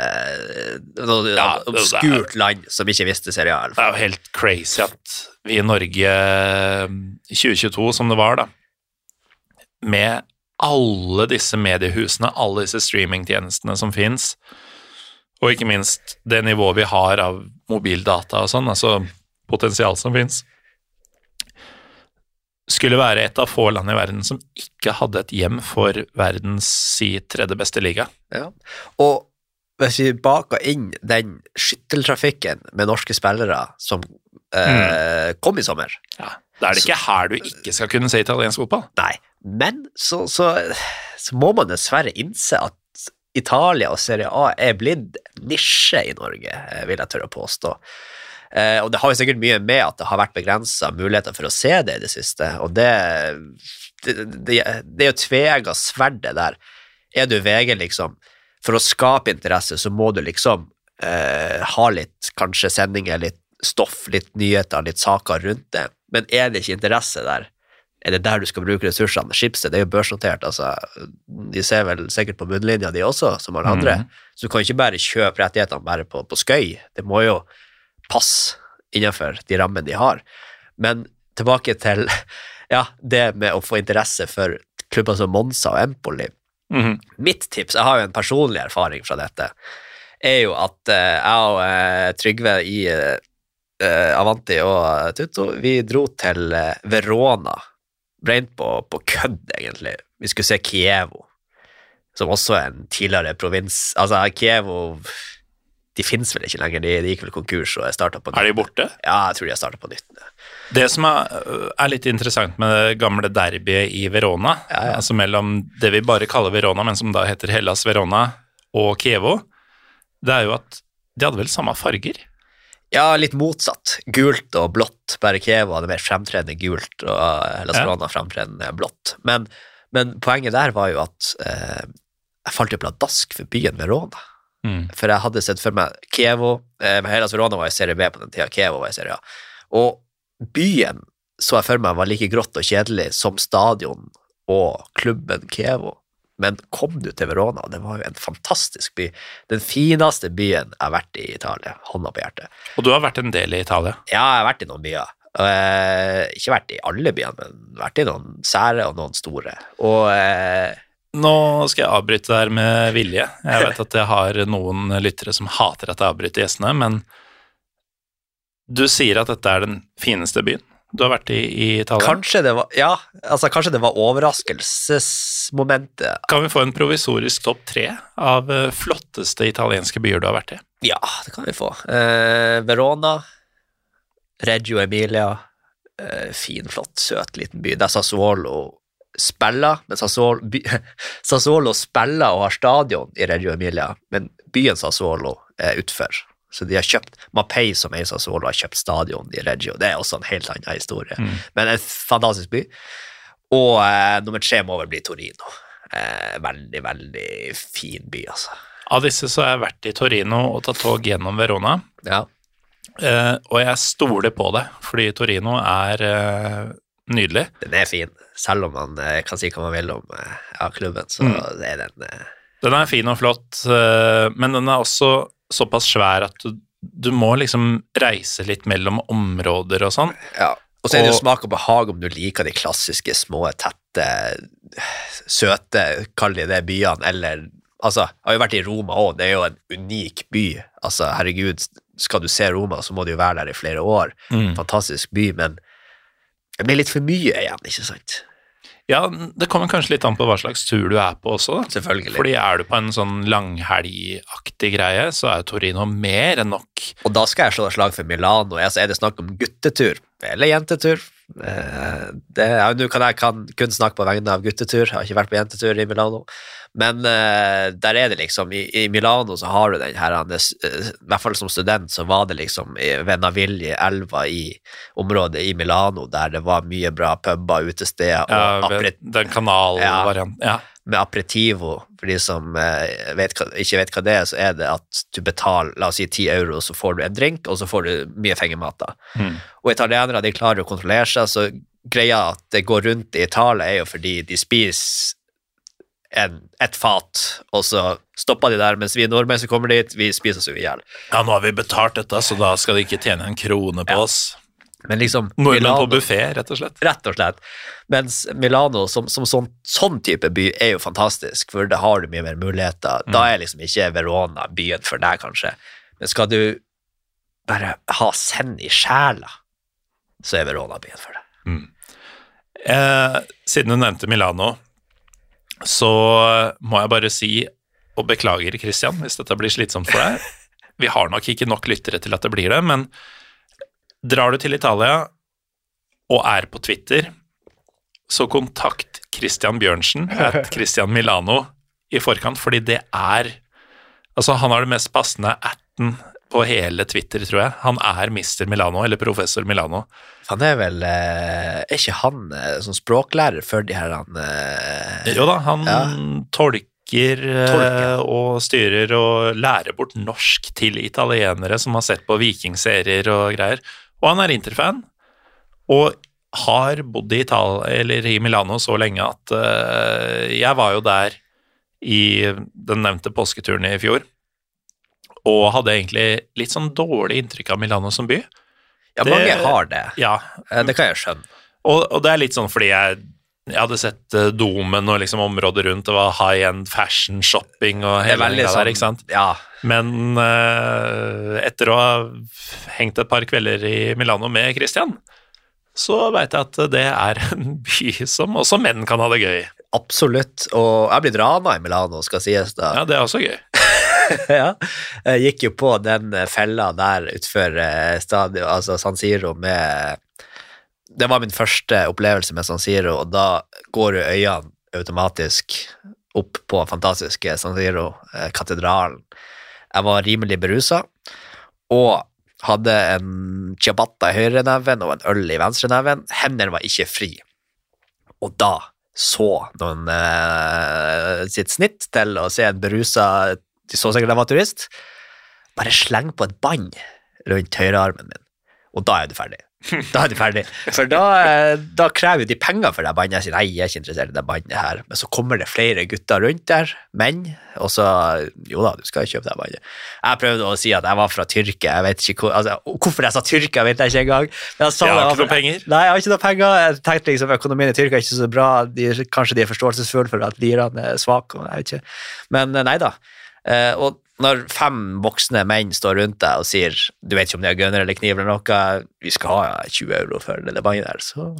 Noe Ja, obskurt land som ikke visste Serie A. Det er jo helt crazy at vi i Norge i 2022, som det var da, med alle disse mediehusene, alle disse streamingtjenestene som fins, og ikke minst det nivået vi har av mobildata og sånn, altså potensial som fins, skulle være et av få land i verden som ikke hadde et hjem for verdens si tredje beste liga. Ja. Og hvis vi baker inn den skytteltrafikken med norske spillere som eh, kom i sommer Ja, Da er det ikke her du ikke skal kunne se italiensk fotball. Nei, men så, så, så må man dessverre innse at Italia og Serie A er blitt nisje i Norge, eh, vil jeg tørre å påstå. Eh, og det har jo sikkert mye med at det har vært begrensa muligheter for å se det i det siste, og det Det, det, det er jo tvega sverdet der. Er du VG, liksom, for å skape interesse, så må du liksom eh, ha litt kanskje sendinger, litt stoff, litt nyheter, litt saker rundt det, men er det ikke interesse der, er det der du skal bruke ressursene? Schibsted er jo børsnotert, altså, de ser vel sikkert på bunnlinja de også, som alle andre, så du kan ikke bare kjøpe rettighetene bare på, på skøy, det må jo passe innenfor de rammene de har. Men tilbake til ja, det med å få interesse for klubber som Monza og Empoli. Mhm. Mitt tips, jeg har jo en personlig erfaring fra dette, er jo at eh, jeg og eh, Trygve i eh, eh, Avanti og Tutto, vi dro til eh, Verona, Brent på, på kødd egentlig. Vi skulle se Kievo, som også er en tidligere provins. Altså, Kievo, de finnes vel ikke lenger, de, de gikk vel konkurs og starta på nytt. Er de borte? Ja, jeg tror de har starta på nytt. Det som er, er litt interessant med det gamle derbyet i Verona, Ja, ja. altså mellom det vi bare kaller Verona, men som da heter Hellas Verona, og Kievo, det er jo at de hadde vel samme farger? Ja, litt motsatt. Gult og blått. Bare Kievo hadde mer fremtredende gult, og Hellas Ja. Verona fremtredende blått. Men, men poenget der var jo at eh, jeg falt jo pladask for byen Verona. Mm. For jeg hadde sett for meg Kievo eh, Hellas Verona var i Serie B på den tida, Kievo var i Serie A. Og byen så jeg for meg var like grått og kjedelig som stadion og klubben Kievo. Men kom du til Verona, det var jo en fantastisk by. Den fineste byen jeg har vært i Italia. Hånda på hjertet. Og du har vært en del i Italia. Ja, jeg har vært i noen byer. Eh, ikke vært i alle byene, men vært i noen sære og noen store. Og eh, Nå skal jeg avbryte der med vilje. Jeg vet at jeg har noen lyttere som hater at jeg avbryter gjestene, men du sier at dette er den fineste byen du har vært i i Italia. kanskje det var Ja, altså kanskje det var overraskelsesmomentet. Kan vi få en provisorisk topp tre av eh, flotteste italienske byer du har vært i? Ja, det kan vi få. Eh, Verona, Reggio Emilia, eh, fin, flott, søt liten by. Der Sassuolo spiller, men Sassuolo, by, Sassuolo spiller og har stadion i Reggio Emilia, men byen Sassuolo er utfor. Så de har kjøpt Mapei, som eier Sassuolo, har kjøpt stadion i Reggio. Det er også en helt annen historie. Men en fantastisk by. Og eh, nummer tre må vel bli Torino. Eh, veldig, veldig fin by, altså. Av disse så har jeg vært i Torino og tatt tog gjennom Verona. Ja. Eh, og jeg stoler på det, fordi Torino er eh, nydelig. Den er fin. Selv om man eh, kan si hva man vil om eh, ja, klubben, så Mm. er den eh, Den er fin og flott, eh, men den er også såpass svær at du, du må liksom reise litt mellom områder og sånn. Ja. Og så er det jo Og- smak og behag om du liker de klassiske, små, tette, søte, kall de det, byene, eller Altså, jeg har jo vært i Roma òg, det er jo en unik by. Altså, herregud, skal du se Roma, så må du jo være der i flere år. Mm. Fantastisk by, men det blir litt for mye igjen, ikke sant? Ja, det kommer kanskje litt an på hva slags tur du er på også, da. Selvfølgelig. Fordi er du på en sånn langhelgaktig greie, så er Torino mer enn nok. Og da skal jeg slå et slag for Milano. Altså, er det snakk om guttetur eller jentetur? Eh, Det, ja, Nå kan jeg kan kun snakke på vegne av guttetur, jeg har ikke vært på jentetur i Milano. Men uh, der er det liksom I, i Milano så har du den her eh, I hvert fall som student så var det liksom ved Navilje-elva i området i Milano, der det var mye bra puber, utesteder og Ja, ved den kanalvarianten. Ja. Med aperitivo, for de som eh, vet, ikke vet hva det er, så er det at du betaler la oss si 10 euro, så får du en drink, og så får du mye fengemat. Mm. Og italienere de klarer å kontrollere seg, så greia at det går rundt i Italia, er jo fordi de spiser en, et fat, og så stopper de der, mens vi nordmenn som kommer dit, vi spiser oss jo i hjel. ja, nå har vi betalt dette, så da skal de ikke tjene en krone på Ja. oss. Men liksom Nordmenn Milano- på buffé, rett og slett. Rett og slett. Mens Milano som, som sånn, sånn type by er jo fantastisk, for da har du mye mer muligheter. Da er liksom ikke Verona byen for deg, kanskje. Men skal du bare ha send i sjela, så er Verona byen for deg. Eh, siden du nevnte Milano, så må jeg bare si, og beklager Christian hvis dette blir slitsomt for deg, vi har nok ikke nok lyttere til at det blir det, men drar du til Italia og er på Twitter, så kontakt Christian Bjørnsen, at Christian Milano, i forkant, fordi det er Altså, han har det mest passende atten på hele Twitter, tror jeg. Han er Mr. Milano, eller Professor Milano. Han er vel eh, Er ikke han som sånn språklærer for de her han eh, Jo da, han Ja. tolker, eh, Tolker. og styrer og lærer bort norsk til italienere som har sett på vikingserier og greier. Og han er Interfan, og har bodd i, i Milano så lenge at uh, jeg var jo der i den nevnte påsketuren i fjor, og hadde egentlig litt sånn dårlig inntrykk av Milano som by. Ja, det- mange har det. Ja, Eh, Det kan jeg skjønne. og, og det er litt sånn fordi jeg, jeg hadde sett uh, domen og liksom området rundt, det var high end fashion shopping og hele det sånn der, ikke sant? Ja. Men uh, etter å ha hengt et par kvelder i Milano med Christian, så veit jeg at det er en by som også menn kan ha det gøy. Absolutt. Og jeg blir rana i Milano, skal sies da. Ja, det er også gøy. ja. Jeg gikk jo på den fella der utfor eh, stadion, altså San Siro med Det var min første opplevelse med San Siro, og da går jo øynene automatisk opp på fantastiske San Siro, eh, katedralen. Jeg var rimelig berusa, og hadde en ciabatta i høyreneven og en øl i venstreneven. Hendene var ikke fri. Og da så noen eh, sitt snitt til å se en berusa De så sikkert de var turist. Bare sleng på et bånd rundt høyrearmen min, og da er du ferdig. Da er du ferdig. For da, da krever de penger for det bandet. Jeg sier nei, jeg er ikke interessert i det bandet her. Men så kommer det flere gutter rundt der, menn, og så Jo da, du skal kjøpe det bandet. Jeg prøvde å si at jeg var fra Tyrkia. Jeg vet ikke hvor, altså, Hvorfor jeg sa Tyrkia, vet jeg ikke engang. Men jeg, sa Jeg har ikke noe penger. Nei, jeg har ikke noe penger. Jeg tenkte liksom økonomien i Tyrkia er ikke så bra. De, kanskje de er forståelsesfulle for at lirene er svake. Jeg vet ikke. Men eh, nei da. Eh, og når fem voksne menn står rundt deg og sier du vet ikke om de har gunner eller kniv eller noe, vi skal ha 20 euro for det bandet der, så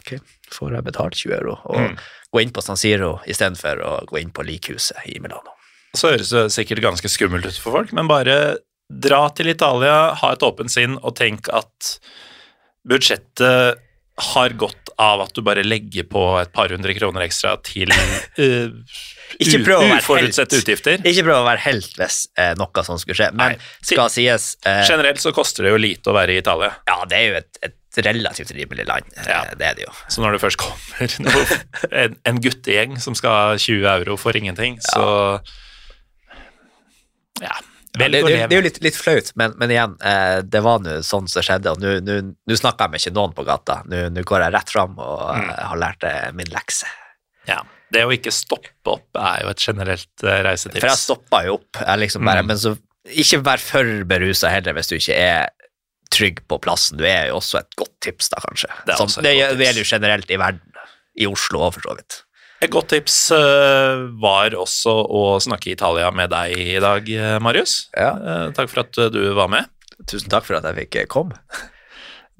ok, får jeg betalt 20 euro og gå inn på San Siro istedenfor å gå inn på likhuset i Milano. Så høres det sikkert ganske skummelt ut for folk, men bare dra til Italia, ha et åpent sinn og tenk at budsjettet har godt av at du bare legger på et par hundre kroner ekstra til uh, Ikke prøv å være uforutsette helt. utgifter. Ikke prøv å være helt hvis eh, noe sånt skulle skje, men Nei. skal sies eh, Generelt så koster det jo lite å være i Italia, Ja, det er jo et, et relativt rimelig land. Eh, Ja. Det er det jo. så når det først kommer noe, en, en guttegjeng som skal ha 20 euro for ingenting, så Ja, Det, det, det, er jo litt, litt flaut, men, men igjen, eh, det var nå sånn som skjedde, og nå- snakker jeg med ikke noen på gata. Nå går jeg rett fram og Mm. eh, har lært eh, min lekse. Ja. Det å ikke stoppe opp er jo et generelt reisetips. For jeg stoppa jo opp, liksom bare, Mm. men så ikke vær for berusa heller hvis du ikke er trygg på plassen. Du er jo også et godt tips, da, kanskje. Det er Sånn, også det gjelder jo generelt i verden. I Oslo òg, for så vidt. Et godt tips eh, var også å snakke Italia med deg i dag, eh, Marius. Ja. Eh, takk for at du var med. Tusen takk for at jeg fikk komme.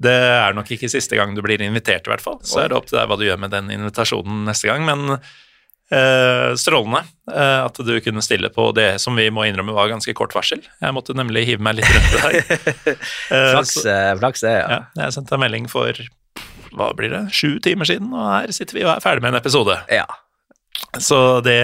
Det er nok ikke siste gang du blir invitert, i hvert fall. Så er det opp til deg hva du gjør med den invitasjonen neste gang. Men eh, strålende at du kunne stille på det som vi må innrømme var ganske kort varsel. Jeg måtte nemlig hive meg litt rundt i. Eh, Flaks, flaks det, ja. ja, jeg sendte en melding for hva blir det, sju timer siden, og her sitter vi og er ferdig med en episode. ja. Så det,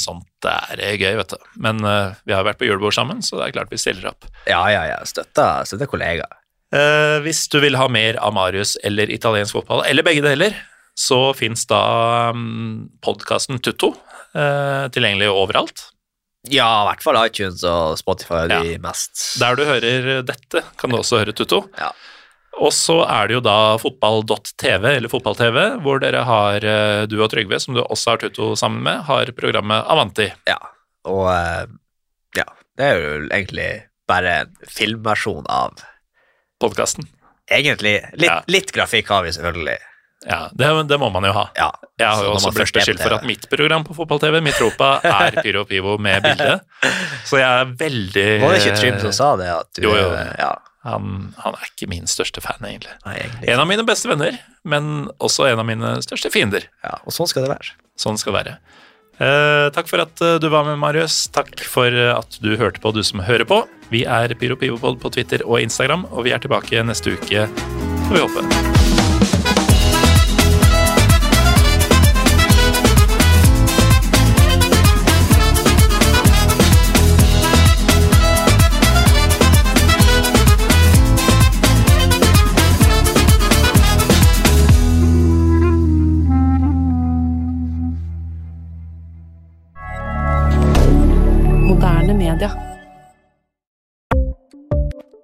sånt er gøy, vet du. Men uh, vi har vært på julebord sammen, så det er klart vi stiller opp. Ja, ja, ja. Støtta, støtta kollegaer. Uh, hvis du vil ha mer av Marius eller italiensk fotball, eller begge deler, så fins da um, podkasten Tutto uh, tilgjengelig overalt. Ja, i hvert fall iTunes og Spotify er de Ja. mest Der du hører dette, kan du også høre Tutto. Ja. Og så er det jo da fotball.tv, eller fotball-TV, hvor dere har, eh, du og Trygve, som du også har Tutto sammen med, har programmet Avanti. Ja. Og eh, ja, det er jo egentlig bare en filmversjon av Podkasten. Egentlig. Litt, Ja. litt grafikk har vi selvfølgelig. Ja, det, det må man jo ha. Ja. Jeg har jo også blitt beskyldt for at mitt program på fotball-TV, Mitropa, er Pyro Pivo med bilde. Så jeg er veldig Var det ikke Trym som sa det? At du, Jo, jo. Ja, Han, han er ikke min største fan, egentlig. nei, egentlig. En av mine beste venner, men også en av mine største fiender. ja, og sånn skal det være. Sånn skal det være. Eh, takk for at eh, du var med, Marius. Takk for eh, at du hørte på, du som hører på. Vi er Pyro Pivopod på Twitter og Instagram, og vi er tilbake neste uke, får vi håpe.